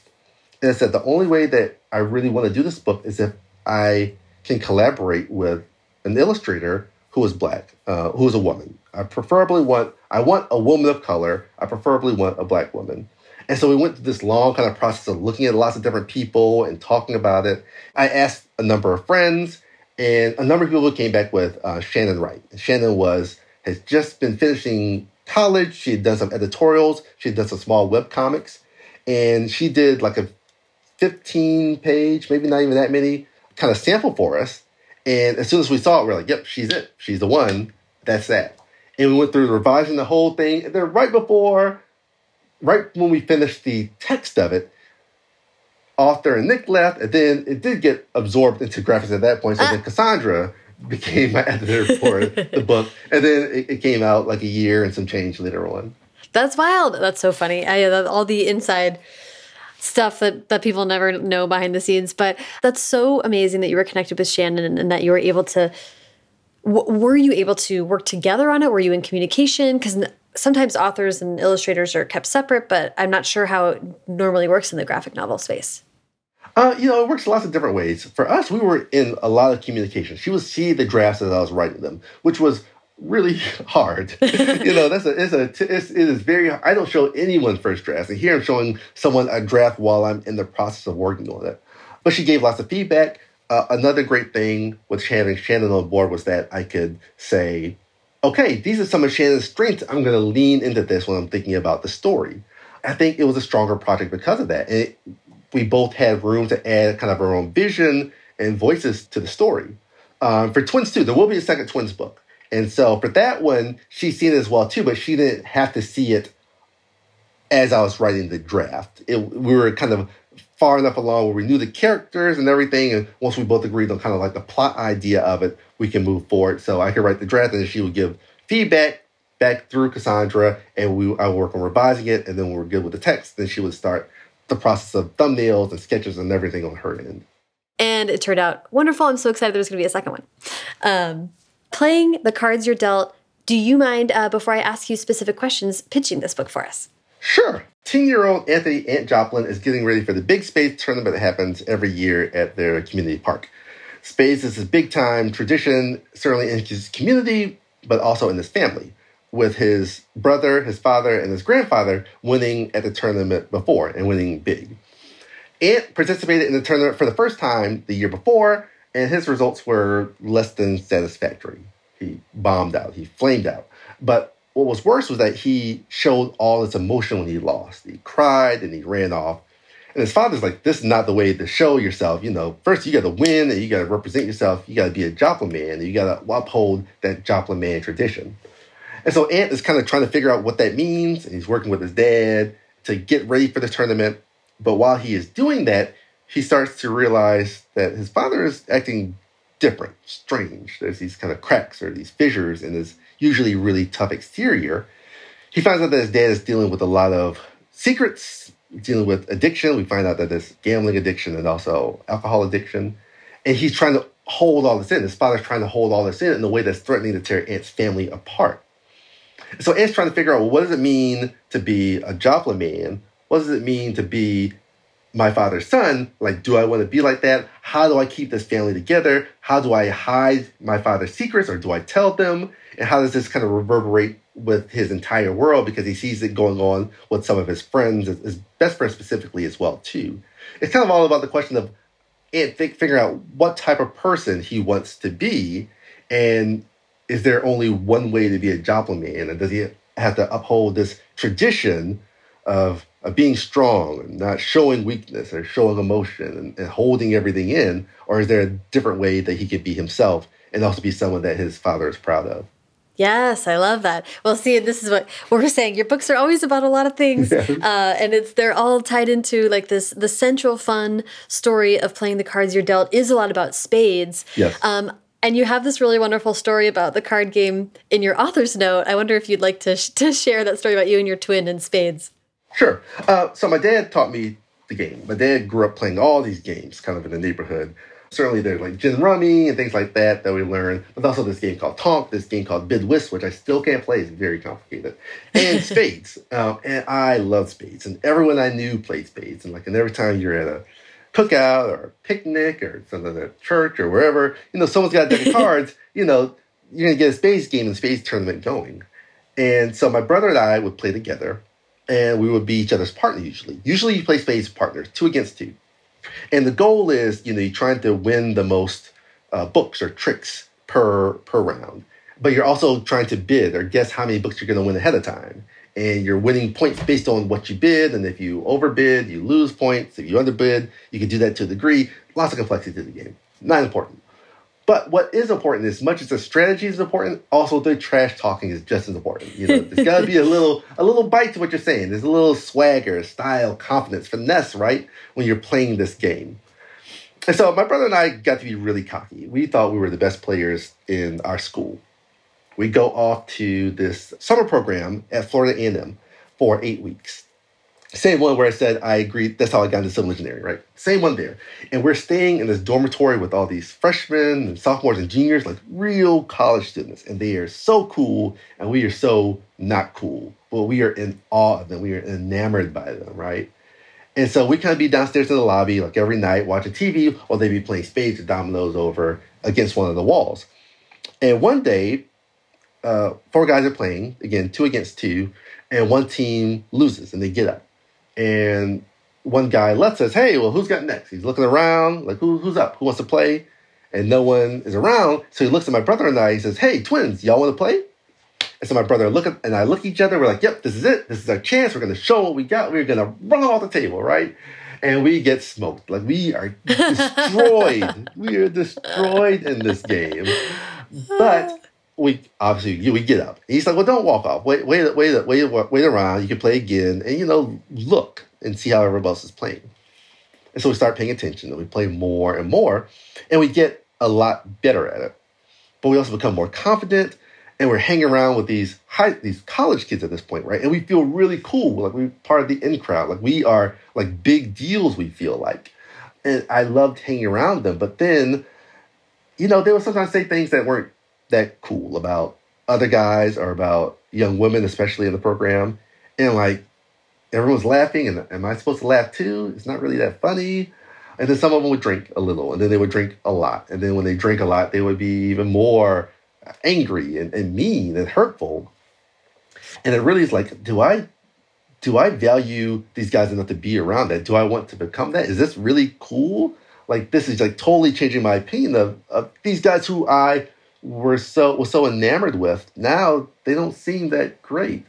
And I said, the only way that I really want to do this book is if I can collaborate with an illustrator who is black, uh, who is a woman. I preferably want, I want a woman of color. I preferably want a black woman. And so we went through this long kind of process of looking at lots of different people and talking about it. I asked a number of friends, and a number of people came back with uh, Shannon Wright. Shannon was has just been finishing college. She had done some editorials. She had done some small web comics, and she did like a 15 page, maybe not even that many, kind of sample for us. And as soon as we saw it, we are like, "Yep, she's it. She's the one. That's that." And we went through revising the whole thing. And then right before right when we finished the text of it, Arthur and Nick left, and then it did get absorbed into Graphix at that point. So ah. then Cassandra became my editor for the book, and then it, it, came out like a year and some change later on. That's wild. That's so funny. I all the inside stuff that that people never know behind the scenes, but that's so amazing that you were connected with Shannon and, and that you were able to. were you able to work together on it? Were you in communication? Because sometimes authors and illustrators are kept separate, but I'm not sure how it normally works in the graphic novel space. Uh, you know, it works lots of different ways. For us, we were in a lot of communication. She would see the drafts as I was writing them, which was really hard. you know, that's a, it's a, it's, it is very, I don't show anyone first drafts. And here I'm showing someone a draft while I'm in the process of working on it. But she gave lots of feedback. Uh, another great thing with having Shannon on board was that I could say, okay, these are some of Shannon's strengths. I'm going to lean into this when I'm thinking about the story. I think it was a stronger project because of that. And it, we both had room to add kind of our own vision and voices to the story. Um, for Twins 2, there will be a second Twins book. And so for that one, she's seen it as well too, but she didn't have to see it as I was writing the draft. It, we were kind of far enough along where we knew the characters and everything. And once we both agreed on kind of like the plot idea of it, we can move forward. So I could write the draft and she would give feedback back through Cassandra and we I would work on revising it. And then when we're good with the text, then she would start the process of thumbnails and sketches and everything on her end. And it turned out wonderful. I'm so excited there's going to be a second one. Um, playing the cards you're dealt, do you mind, uh, before I ask you specific questions, pitching this book for us? Sure. 10 year old Anthony Ant Joplin is getting ready for the big spades tournament that happens every year at their community park. Spades is a big time tradition, certainly in his community, but also in his family, with his brother, his father, and his grandfather winning at the tournament before and winning big. Ant participated in the tournament for the first time the year before, and his results were less than satisfactory. He bombed out, he flamed out. But what was worse was that he showed all his emotion when he lost. He cried and he ran off. And his father's like, this is not the way to show yourself. You know, first you got to win and you got to represent yourself. You got to be a Joplin man and you got to uphold that Joplin man tradition. And so Ant is kind of trying to figure out what that means. And he's working with his dad to get ready for the tournament. But while he is doing that, he starts to realize that his father is acting different, strange. There's these kind of cracks or these fissures in his usually really tough exterior. He finds out that his dad is dealing with a lot of secrets, dealing with addiction. We find out that there's gambling addiction and also alcohol addiction. And he's trying to hold all this in. His father's trying to hold all this in in a way that's threatening to tear Ant's family apart. So Ant's trying to figure out well, what does it mean to be a Joplin man? What does it mean to be my father's son? Like, do I want to be like that? How do I keep this family together? How do I hide my father's secrets or do I tell them? And how does this kind of reverberate with his entire world because he sees it going on with some of his friends, his best friends specifically as well too. It's kind of all about the question of and figuring out what type of person he wants to be, and is there only one way to be a Joplin man, and does he have to uphold this tradition of, of being strong and not showing weakness or showing emotion and, and holding everything in, or is there a different way that he could be himself and also be someone that his father is proud of? Yes, I love that. Well, see, this is what we're saying. Your books are always about a lot of things, yes. uh, and it's they're all tied into like this. The central fun story of playing the cards you're dealt is a lot about spades. Yes. Um, and you have this really wonderful story about the card game in your author's note. I wonder if you'd like to sh to share that story about you and your twin in spades. Sure. Uh, so my dad taught me the game. My dad grew up playing all these games kind of in the neighborhood. Certainly there's like gin rummy and things like that that we learn, but also this game called Tonk, this game called Bid Whist, which I still can't play. It's very complicated. And spades. Um, and I love spades. And everyone I knew played spades. And like, and every time you're at a cookout or a picnic or something at church or wherever, you know, someone's got a deck of cards, you know, you're going to get a spades game and spades tournament going. And so my brother and I would play together and we would be each other's partner usually. Usually you play spades partners, two against two. And the goal is, you know, you're trying to win the most uh, books or tricks per per round, but you're also trying to bid or guess how many books you're going to win ahead of time. And you're winning points based on what you bid. And if you overbid, you lose points. If you underbid, you can do that to a degree. Lots of complexity to the game. Not important. But what is important, as much as the strategy is important, also the trash talking is just as important. You know, there's got to be a little a little bite to what you're saying. There's a little swagger, style, confidence, finesse, right, when you're playing this game. And so my brother and I got to be really cocky. We thought we were the best players in our school. We go off to this summer program at Florida A&M for eight weeks. Same one where I said I agreed. That's how I got into civil engineering, right? Same one there. And we're staying in this dormitory with all these freshmen and sophomores and juniors, like real college students. And they are so cool, and we are so not cool. But we are in awe of them. We are enamored by them, right? And so we kind of be downstairs in the lobby, like every night, watching TV, while they be playing spades or dominoes over against one of the walls. And one day, uh, four guys are playing, again, two against two, and one team loses and they get up and one guy lets us, hey, well, who's got next? He's looking around, like, Who, who's up? Who wants to play? And no one is around. So he looks at my brother and I. He says, hey, twins, y'all want to play? And so my brother look at, and I look at each other. We're like, yep, this is it. This is our chance. We're going to show what we got. We're going to run off the table, right? And we get smoked. Like we are destroyed. we are destroyed in this game. But we obviously we get up. He's like, well, don't walk off. Wait, wait, wait, wait, wait around. You can play again, and you know, look and see how everybody else is playing. And so we start paying attention, and we play more and more, and we get a lot better at it. But we also become more confident, and we're hanging around with these high, these college kids at this point, right? And we feel really cool, like we're part of the in crowd, like we are like big deals. We feel like, and I loved hanging around them. But then, you know, they would sometimes say things that weren't that cool about other guys or about young women, especially in the program. And like everyone's laughing, and am I supposed to laugh too? It's not really that funny. And then some of them would drink a little, and then they would drink a lot. And then when they drink a lot, they would be even more angry and, and mean and hurtful. And it really is like, do I do I value these guys enough to be around that? Do I want to become that? Is this really cool? Like this is like totally changing my opinion of, of these guys who I were so was so enamored with, now they don't seem that great.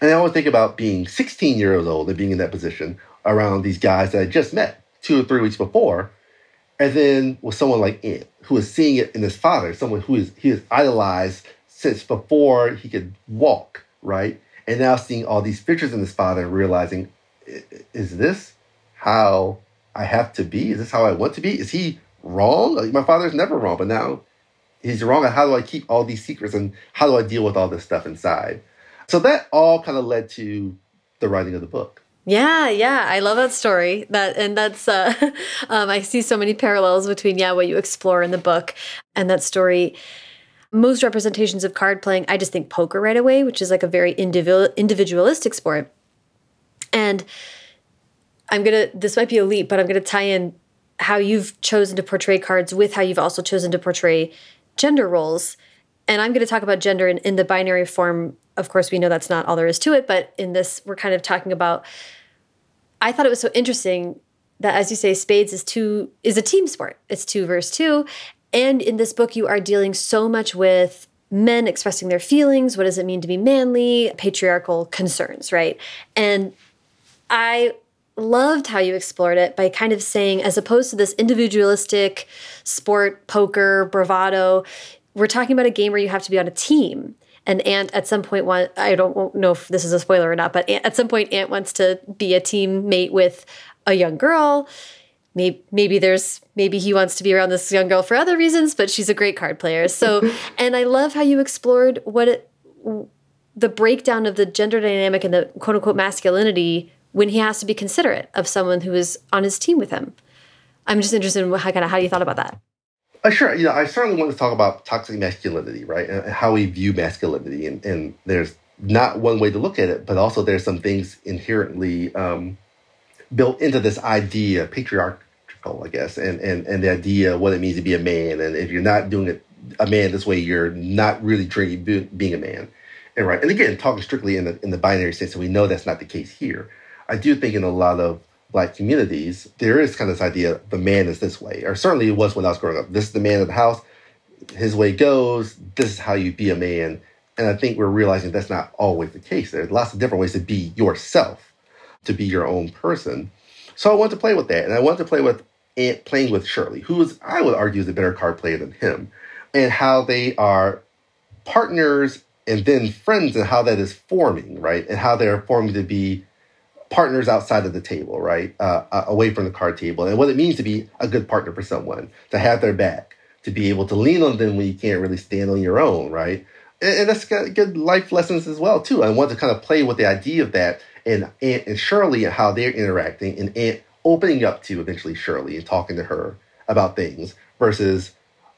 And I always think about being 16 years old and being in that position around these guys that I just met two or three weeks before, and then with someone like Ant, who is seeing it in his father, someone who is he has idolized since before he could walk, right? And now seeing all these pictures in his father and realizing, is this how I have to be? Is this how I want to be? Is he wrong? Like, my father's never wrong, but now he's wrong and how do I keep all these secrets and how do I deal with all this stuff inside? So that all kind of led to the writing of the book. Yeah, yeah, I love that story. That and that's uh, um, I see so many parallels between yeah what you explore in the book and that story. Most representations of card playing, I just think poker right away, which is like a very individual individualistic sport. And I'm gonna this might be a leap, but I'm gonna tie in how you've chosen to portray cards with how you've also chosen to portray gender roles. And I'm going to talk about gender in, in the binary form. Of course, we know that's not all there is to it, but in this, we're kind of talking about. I thought it was so interesting that, as you say, spades is two is a team sport. It's two versus two, and in this book, you are dealing so much with men expressing their feelings. What does it mean to be manly? Patriarchal concerns, right? And I loved how you explored it by kind of saying, as opposed to this individualistic sport, poker, bravado, we're talking about a game where you have to be on a team. And Ant at some point want I don't know if this is a spoiler or not, but at some point Ant wants to be a teammate with a young girl. Maybe, maybe there's maybe he wants to be around this young girl for other reasons, but she's a great card player. So, and I love how you explored what it the breakdown of the gender dynamic and the quote unquote masculinity when he has to be considerate of someone who is on his team with him. I'm just interested in how kind of how you thought about that. Uh, sure, you know, I certainly want to talk about toxic masculinity, right, and how we view masculinity, and, and there's not one way to look at it, but also there's some things inherently um, built into this idea, patriarchal, I guess, and, and and the idea what it means to be a man, and if you're not doing it a man this way, you're not really truly being a man, and right, and again, talking strictly in the in the binary sense, and we know that's not the case here. I do think in a lot of black communities, there is kind of this idea the man is this way, or certainly it was when I was growing up. This is the man of the house. His way goes. This is how you be a man. And I think we're realizing that's not always the case. There's lots of different ways to be yourself, to be your own person. So I wanted to play with that, and I wanted to play with Ant playing with Shirley, who is, I would argue, is a better card player than him, and how they are partners and then friends, and how that is forming, right, and how they're forming to be partners outside of the table, right? Uh, uh, away from the card table, and what it means to be a good partner for someone, to have their back, to be able to lean on them when you can't really stand on your own, right? And, and that's good life lessons as well, too. I want to kind of play with the idea of that and Ant and Shirley and how they're interacting, and Ant opening up to eventually Shirley and talking to her about things versus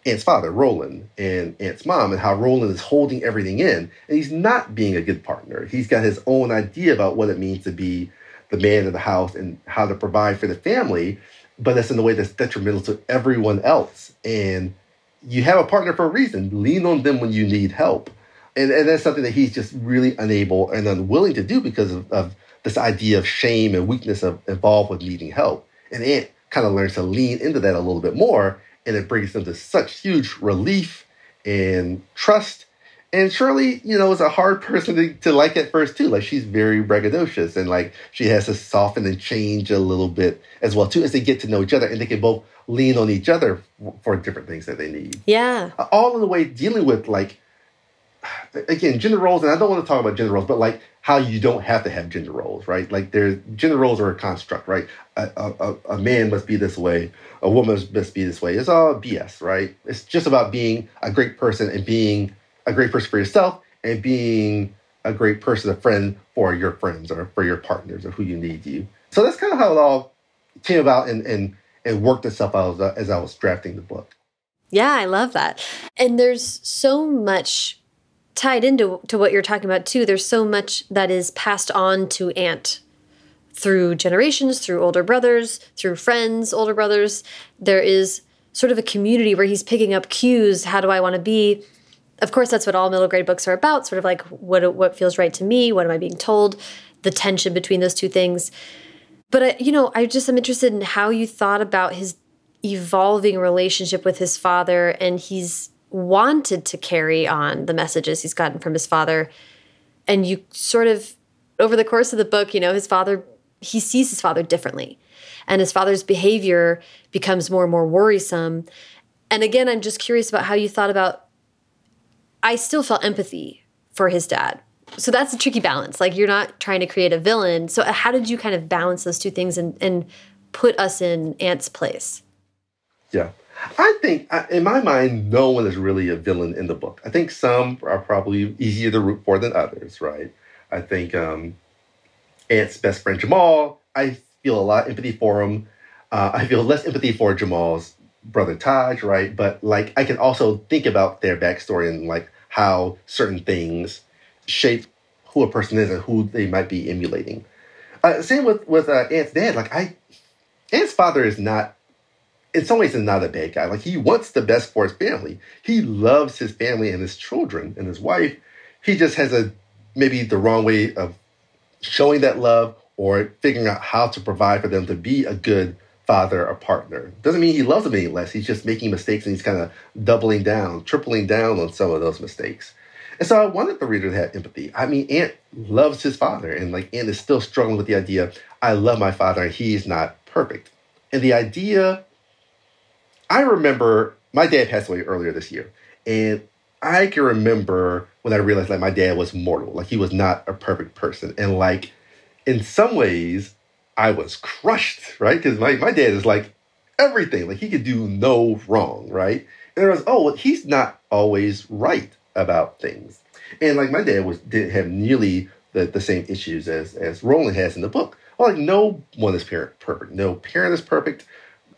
Ant's father, Roland, and Ant's mom, and how Roland is holding everything in. And he's not being a good partner. He's got his own idea about what it means to be the man of the house and how to provide for the family, but that's in a way that's detrimental to everyone else. And you have a partner for a reason. Lean on them when you need help. And, and that's something that he's just really unable and unwilling to do because of, of this idea of shame and weakness of, involved with needing help. And Ant kind of learns to lean into that a little bit more, and it brings them to such huge relief and trust and Shirley, you know, is a hard person to, to like at first too. Like she's very braggadocious and like she has to soften and change a little bit as well too as they get to know each other and they can both lean on each other for different things that they need. Yeah. All in the way dealing with like again gender roles and I don't want to talk about gender roles, but like how you don't have to have gender roles, right? Like there's gender roles are a construct, right? A, a, a man must be this way, a woman must be this way. It's all BS, right? It's just about being a great person and being a great person for yourself and being a great person, a friend for your friends or for your partners or who you need you. So that's kind of how it all came about and and and worked itself out as, as I was drafting the book. Yeah, I love that. And there's so much tied into to what you're talking about too. There's so much that is passed on to Ant through generations, through older brothers, through friends, older brothers. There is sort of a community where he's picking up cues. How do I want to be? Of course, that's what all middle grade books are about. Sort of like what what feels right to me. What am I being told? The tension between those two things. But uh, you know, I just am interested in how you thought about his evolving relationship with his father, and he's wanted to carry on the messages he's gotten from his father. And you sort of, over the course of the book, you know, his father, he sees his father differently. And his father's behavior becomes more and more worrisome. And again, I'm just curious about how you thought about I still felt empathy for his dad. So that's a tricky balance. Like you're not trying to create a villain. So how did you kind of balance those two things and, and put us in Ant's place? Yeah. I think, in my mind, no one is really a villain in the book. I think some are probably easier to root for than others, right? I think um, Ant's best friend Jamal, I feel a lot of empathy for him. Uh, I feel less empathy for Jamal's brother Taj, right? But like, I can also think about their backstory and like how certain things shape who a person is and who they might be emulating. Uh, same with with uh, Ant's dad. Like I, Ant's father is not, in some ways, is not a bad guy. Like he wants the best for his family. He loves his family and his children and his wife. He just has a maybe the wrong way of showing that love or figuring out how to provide for them to be a good father or partner. Doesn't mean he loves them any less. He's just making mistakes and he's kind of doubling down, tripling down on some of those mistakes. And so I wanted the reader to have empathy. I mean, Ant loves his father, and like Ant is still struggling with the idea, I love my father and he's not perfect. And the idea, I remember my dad passed away earlier this year. And I can remember when I realized like my dad was mortal, like he was not a perfect person. And like in some ways, I was crushed, right? Because my, my dad is like everything, like he could do no wrong, right? And I was, oh, well, he's not always right about things. And like my dad was didn't have nearly the, the same issues as as Roland has in the book well, like no one is parent perfect. No parent is perfect.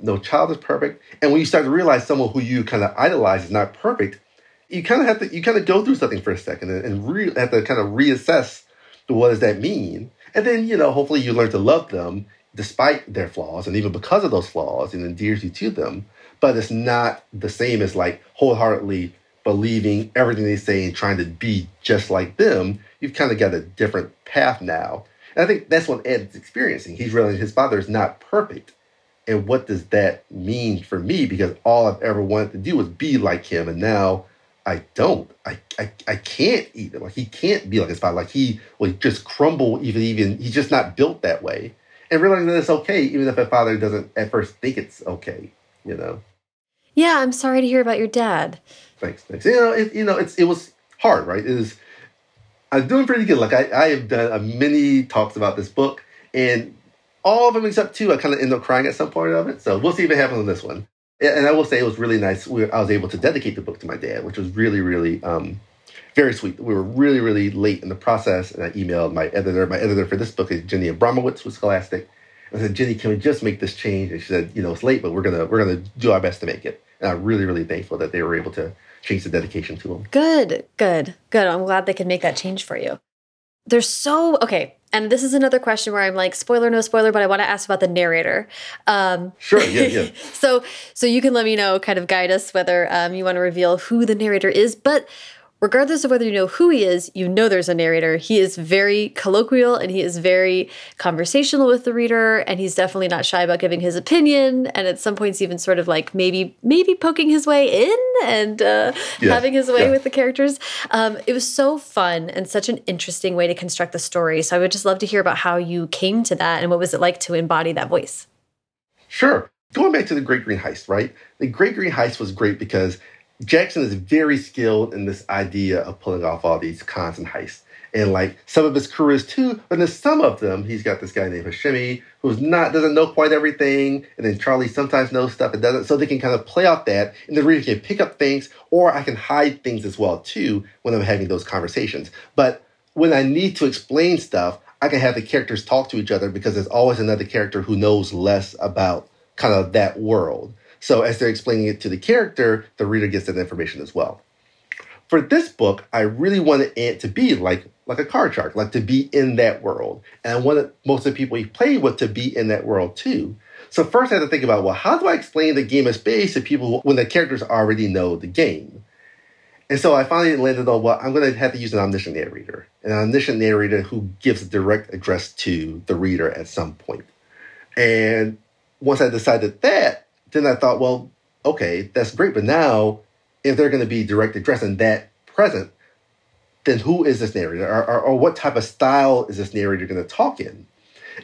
No child is perfect. And when you start to realize someone who you kind of idolize is not perfect, you kind of have to you kind of go through something for a second and, and re- have to kind of reassess what does that mean. And then you know hopefully you learn to love them despite their flaws and even because of those flaws and endears you to them. But it's not the same as like wholeheartedly believing everything they say and trying to be just like them. You've kind of got a different path now. And I think that's what Ed's experiencing. He's realizing his father is not perfect. And what does that mean for me? Because all I've ever wanted to do was be like him. And now I don't. I, I, I can't even. Like he can't be like his father. Like he will just crumble even even he's just not built that way and realizing that it's okay, even if a father doesn't at first think it's okay, you know. Yeah, I'm sorry to hear about your dad. Thanks, thanks. You know, it, you know, it's it was hard, right? It was. I'm doing pretty good. Like I, I have done a many talks about this book, and all of them except two, I kind of end up crying at some point of it. So we'll see if it happens on this one. And I will say it was really nice. We, I was able to dedicate the book to my dad, which was really, really um, very sweet. We were really, really late in the process, and I emailed my editor. My editor for this book is Jenny Abramowitz with Scholastic. I said, Jenny, can we just make this change? And she said, you know, it's late, but we're gonna we're gonna do our best to make it. And I'm really, really thankful that they were able to change the dedication to him. Good, good, good. I'm glad they could make that change for you. There's so okay, and this is another question where I'm like, spoiler, no spoiler, but I want to ask about the narrator. Um, sure, yeah, yeah. so, so you can let me know, kind of guide us whether um, you want to reveal who the narrator is. But regardless of whether you know who he is, you know there's a narrator. He is very colloquial and he is very conversational with the reader, and he's definitely not shy about giving his opinion. And at some points, even sort of like maybe maybe poking his way in and uh, yeah. having his way yeah. with the characters. Um, it was so fun and such an interesting way to construct the story. So I would just love to hear about how you came to that and what was it like to embody that voice. Sure. Going back to the Great Greene Heist, right? The Great Greene Heist was great because Jackson is very skilled in this idea of pulling off all these cons and heists. And like some of his crew is too, but in some of them, he's got this guy named Hashemi who's not doesn't know quite everything, and then Charlie sometimes knows stuff and doesn't. So they can kind of play off that, and the reader can pick up things, or I can hide things as well too when I'm having those conversations. But when I need to explain stuff, I can have the characters talk to each other because there's always another character who knows less about kind of that world. So as they're explaining it to the character, the reader gets that information as well. For this book, I really wanted it to be like like a card shark, like to be in that world. And I wanted most of the people he played with to be in that world too. So first I had to think about, well, how do I explain the game of spades to people when the characters already know the game? And so I finally landed on, well, I'm going to have to use an omniscient narrator, an omniscient narrator who gives a direct address to the reader at some point. And once I decided that, then I thought, well, okay, that's great. But now, if they're going to be direct addressing that present, then who is this narrator? Or, or, or what type of style is this narrator going to talk in?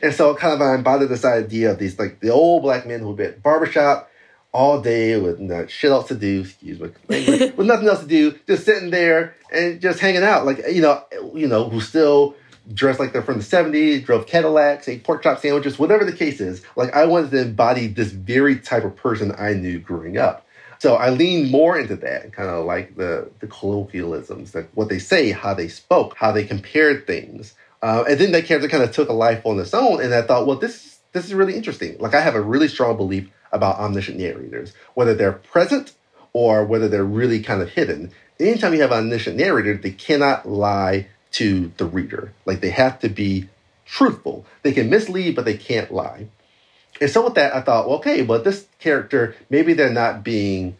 And so kind of I embodied this idea of these like the old black men who be at barbershop all day with no shit else to do, excuse me, with nothing else to do, just sitting there and just hanging out. Like, you know, you know, who still dressed like they're from the 70s, drove Cadillacs, ate pork chop sandwiches, whatever the case is. Like I wanted to embody this very type of person I knew growing up. So I leaned more into that, kind of like the the colloquialisms, like what they say, how they spoke, how they compared things. Uh, and then that character kind of took a life on its own, and I thought, well, this this is really interesting. Like I have a really strong belief about omniscient narrators, whether they're present or whether they're really kind of hidden. Anytime you have an omniscient narrator, they cannot lie to the reader. Like they have to be truthful. They can mislead, but they can't lie. And so with that, I thought, well, okay, well, this character, maybe they're not being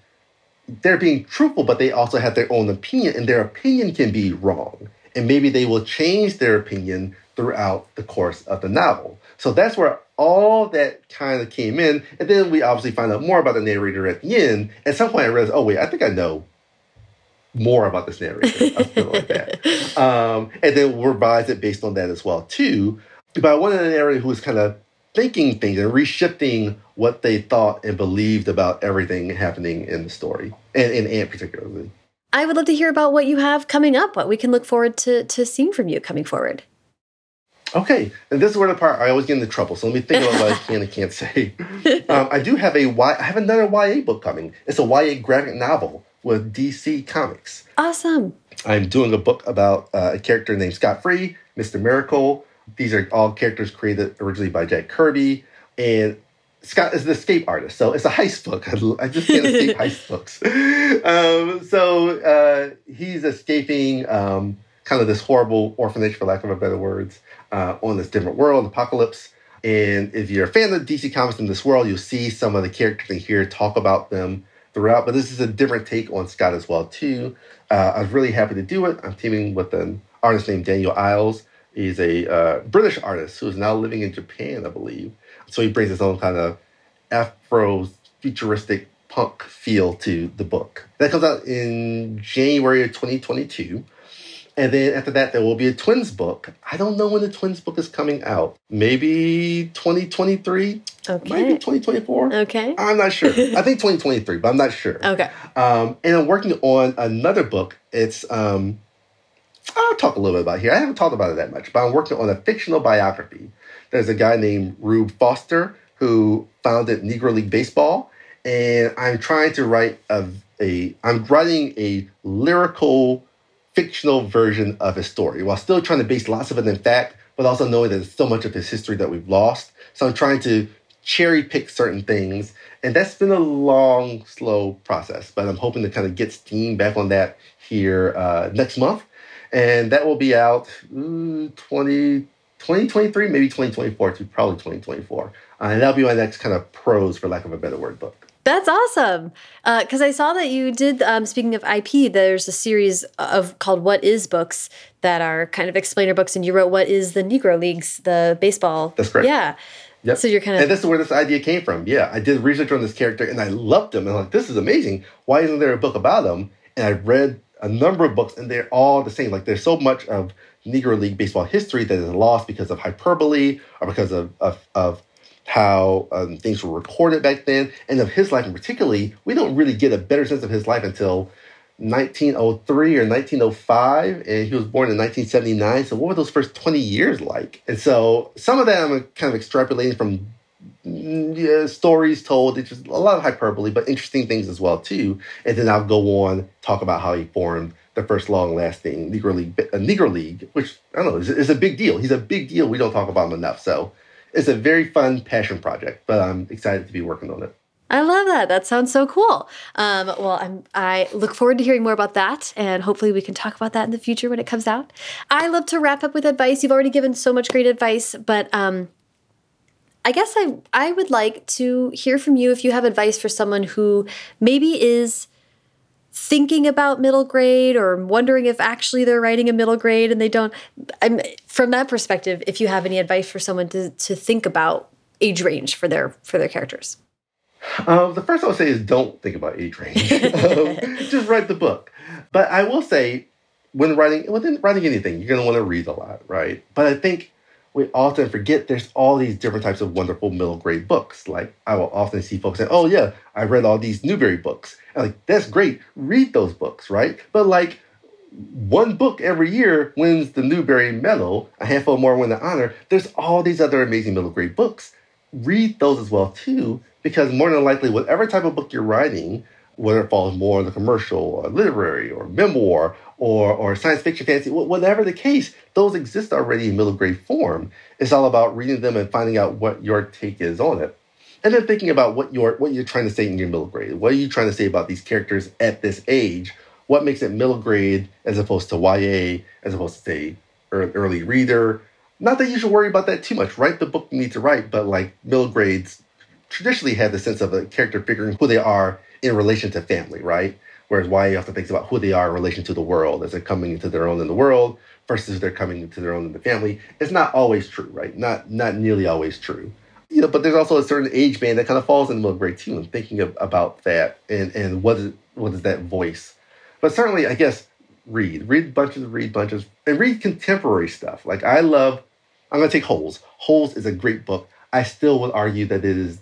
they're being truthful, but they also have their own opinion, and their opinion can be wrong. And maybe they will change their opinion throughout the course of the novel. So that's where all that kind of came in. And then we obviously find out more about the narrator at the end. At some point, I realized, oh, wait, I think I know more about this narrator. I feel like that. Um, and then revise it based on that as well too. But I wanted a narrator who was kind of thinking things and reshifting what they thought and believed about everything happening in the story, and in Ant particularly. I would love to hear about what you have coming up, what we can look forward to to seeing from you coming forward. Okay, and this is where the part I always get into trouble. So let me think about what I can and can't say. Um, I do have a Y. I have another YA book coming. It's a YA graphic novel with DC Comics. Awesome. I'm doing a book about uh, a character named Scott Free, Mr. Miracle. These are all characters created originally by Jack Kirby. And Scott is an escape artist, so it's a heist book. I, just can't escape heist books. Um, so uh, he's escaping um, kind of this horrible orphanage, for lack of a better words, uh, on this different world, Apokolips. And if you're a fan of DC Comics in this world, you'll see some of the characters in here, talk about them throughout. But this is a different take on Scott as well, too. Uh, I was really happy to do it. I'm teaming with an artist named Daniel Isles. He's a uh, British artist who is now living in Japan, I believe. So he brings his own kind of Afro futuristic punk feel to the book. That comes out in January of 2022. And then after that, there will be a twins book. I don't know when the twins book is coming out. Maybe 2023? Okay. Maybe 2024? Okay. I'm not sure. I think 2023, but I'm not sure. Okay. Um, and I'm working on another book. It's, um, I'll talk a little bit about here. I haven't talked about it that much, but I'm working on a fictional biography. There's a guy named Rube Foster who founded Negro League Baseball. And I'm trying to write a, a I'm writing a lyrical fictional version of his story while still trying to base lots of it in fact, but also knowing that there's so much of his history that we've lost. So I'm trying to cherry pick certain things. And that's been a long, slow process, but I'm hoping to kind of get steam back on that here uh, next month. And that will be out ooh, 20, 2023, maybe 2024 to probably 2024. Uh, and that'll be my next kind of prose, for lack of a better word, book. That's awesome. Because uh, I saw that you did. Um, speaking of IP, there's a series of called "What Is" books that are kind of explainer books, and you wrote "What Is the Negro Leagues," the baseball. That's correct. Yeah. Yep. So you're kind of. And this is where this idea came from. Yeah, I did research on this character, and I loved him. And I'm like, this is amazing. Why isn't there a book about him? And I read a number of books, and they're all the same. Like, there's so much of Negro League baseball history that is lost because of hyperbole or because of of, of how um, things were recorded back then, and of his life in particularly, we don't really get a better sense of his life until 1903 or 1905, and he was born in 1979. So, what were those first 20 years like? And so, some of that I'm kind of extrapolating from mm, yeah, stories told. It's just a lot of hyperbole, but interesting things as well too. And then I'll go on talk about how he formed the first long-lasting Negro League, uh, Negro League, which I don't know is, is a big deal. He's a big deal. We don't talk about him enough. So it's a very fun passion project, but I'm excited to be working on it. I love that. That sounds so cool. Um, well, I'm, I look forward to hearing more about that, and hopefully we can talk about that in the future when it comes out. I love to wrap up with advice. You've already given so much great advice, but um, I guess I I would like to hear from you if you have advice for someone who maybe is thinking about middle grade or wondering if actually they're writing a middle grade and they don't I'm from that perspective if you have any advice for someone to to think about age range for their for their characters um, the first I would say is don't think about age range. um, just write the book. But I will say, when writing, within writing anything, you're going to want to read a lot, right? But I think we often forget there's all these different types of wonderful middle grade books. Like I will often see folks say, "Oh yeah, I read all these Newbery books." And like that's great, read those books, right? But like one book every year wins the Newbery Medal, a handful more win the honor. There's all these other amazing middle grade books. Read those as well too, because more than likely, whatever type of book you're writing, whether it falls more in the commercial or literary or memoir or, or science fiction, fantasy, whatever the case, those exist already in middle grade form. It's all about reading them and finding out what your take is on it. And then thinking about what you're what you're trying to say in your middle grade. What are you trying to say about these characters at this age? What makes it middle grade as opposed to YA, as opposed to say early reader? Not that you should worry about that too much. Write the book you need to write, but like middle grades traditionally have the sense of a character figuring who they are in relation to family, right? Whereas why YA often thinks about who they are in relation to the world as they're coming into their own in the world versus they're coming into their own in the family. It's not always true, right? Not not nearly always true. You know, but there's also a certain age band that kind of falls in the middle grade too, and thinking of, about that and and what is what is that voice. But certainly, I guess read, read bunches, read bunches, and read contemporary stuff. Like I love. I'm gonna take Holes. Holes is a great book. I still would argue that it is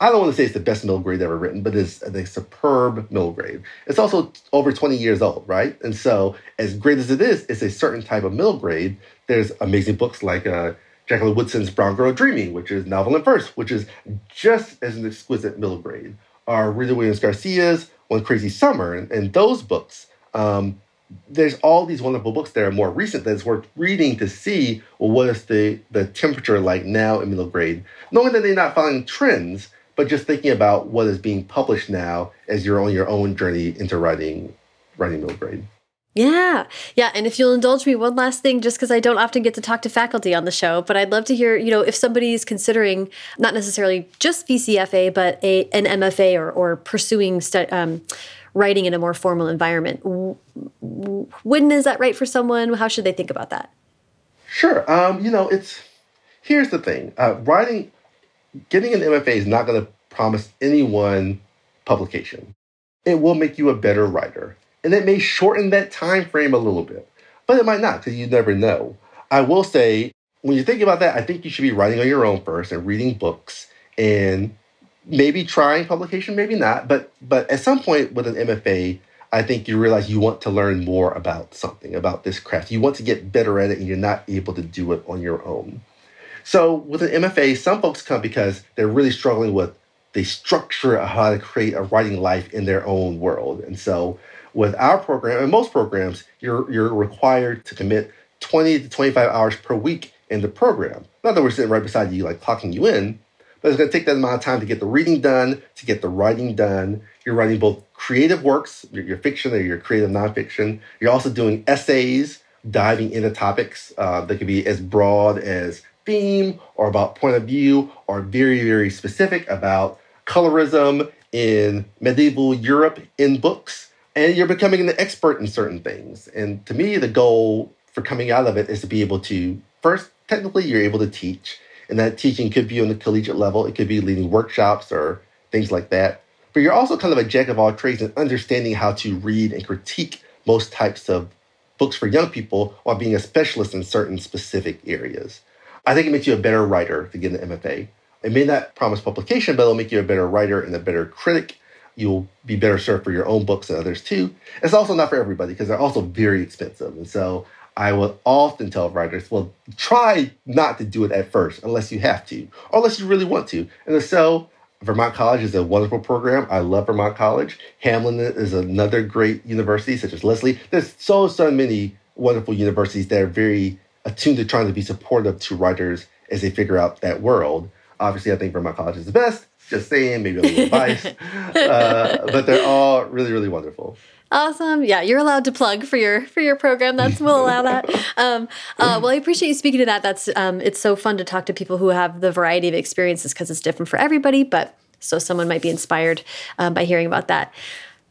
I don't want to say it's the best middle grade ever written, but it's a superb middle grade. It's also over 20 years old, right? And so, as great as it is, it's a certain type of middle grade. There's amazing books like uh, Jacqueline Woodson's Brown Girl Dreaming, which is novel and verse, which is just as an exquisite middle grade. Or Rita Williams Garcia's One Crazy Summer, and, and those books. Um, there's all these wonderful books that are more recent that's worth reading to see well what is the the temperature like now in middle grade knowing that they're not following trends but just thinking about what is being published now as you're on your own journey into writing writing middle grade yeah. Yeah. And if you'll indulge me, one last thing, just because I don't often get to talk to faculty on the show, but I'd love to hear, you know, if somebody's considering not necessarily just VCFA, but a, an MFA or, or pursuing um, writing in a more formal environment. When is that right for someone? How should they think about that? Sure. Um, you know, it's here's the thing: uh, writing, getting an MFA is not going to promise anyone publication. It will make you a better writer, and it may shorten that time frame a little bit, but it might not because you never know. I will say, when you think about that, I think you should be writing on your own first and reading books and maybe trying publication, maybe not. But but at some point with an MFA, I think you realize you want to learn more about something, about this craft. You want to get better at it and you're not able to do it on your own. So with an MFA, some folks come because they're really struggling with the structure of how to create a writing life in their own world. And so with our program and most programs, you're you're required to commit 20 to 25 hours per week in the program. Not that we're sitting right beside you, like clocking you in, but it's going to take that amount of time to get the reading done, to get the writing done. You're writing both creative works, your, your fiction or your creative nonfiction. You're also doing essays, diving into topics uh, that could be as broad as theme or about point of view or very, very specific about colorism in medieval Europe in books. And you're becoming an expert in certain things. And to me, the goal for coming out of it is to be able to first, technically, you're able to teach and that teaching could be on the collegiate level, it could be leading workshops or things like that. But you're also kind of a jack of all trades in understanding how to read and critique most types of books for young people while being a specialist in certain specific areas. I think it makes you a better writer to get an MFA. It may not promise publication, but it'll make you a better writer and a better critic. You'll be better served for your own books and others too. It's also not for everybody because they're also very expensive. And so I will often tell writers, well, try not to do it at first unless you have to, or unless you really want to. And so, Vermont College is a wonderful program. I love Vermont College. Hamline is another great university, such as Lesley. There's so, so many wonderful universities that are very attuned to trying to be supportive to writers as they figure out that world. Obviously, I think Vermont College is the best. Just saying, maybe a little biased. uh, but they're all really, really wonderful. Awesome. Yeah, you're allowed to plug for your for your program. That's we'll allow that. Um, uh, well, I appreciate you speaking to that. That's um, it's so fun to talk to people who have the variety of experiences because it's different for everybody. But so someone might be inspired um, by hearing about that.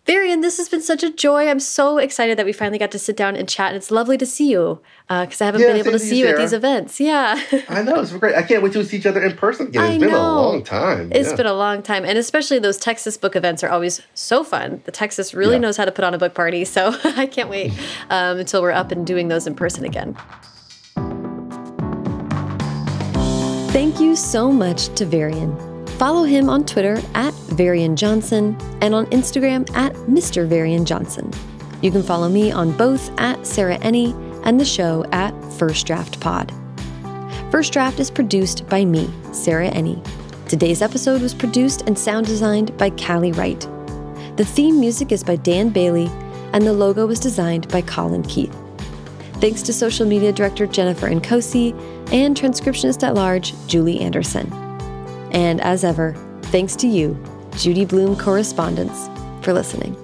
Varian, this has been such a joy. I'm so excited that we finally got to sit down and chat. And it's lovely to see you because uh, I haven't yeah, been able to see you, at these events. Yeah. I know. It's great. I can't wait to see each other in person again. It's I been know. a long time. It's yeah. been a long time. And especially those Texas book events are always so fun. The Texas really yeah. knows how to put on a book party. So I can't wait um, until we're up and doing those in person again. Thank you so much to Varian. Follow him on Twitter at Varian Johnson and on Instagram at Mr. Varian Johnson. You can follow me on both at Sarah Enni and the show at First Draft Pod. First Draft is produced by me, Sarah Enni. Today's episode was produced and sound designed by Callie Wright. The theme music is by Dan Bailey, and the logo was designed by Colin Keith. Thanks to social media director Jennifer Nkosi and transcriptionist at large Julie Anderson. And as ever, thanks to you, Judy Blume Correspondence, for listening.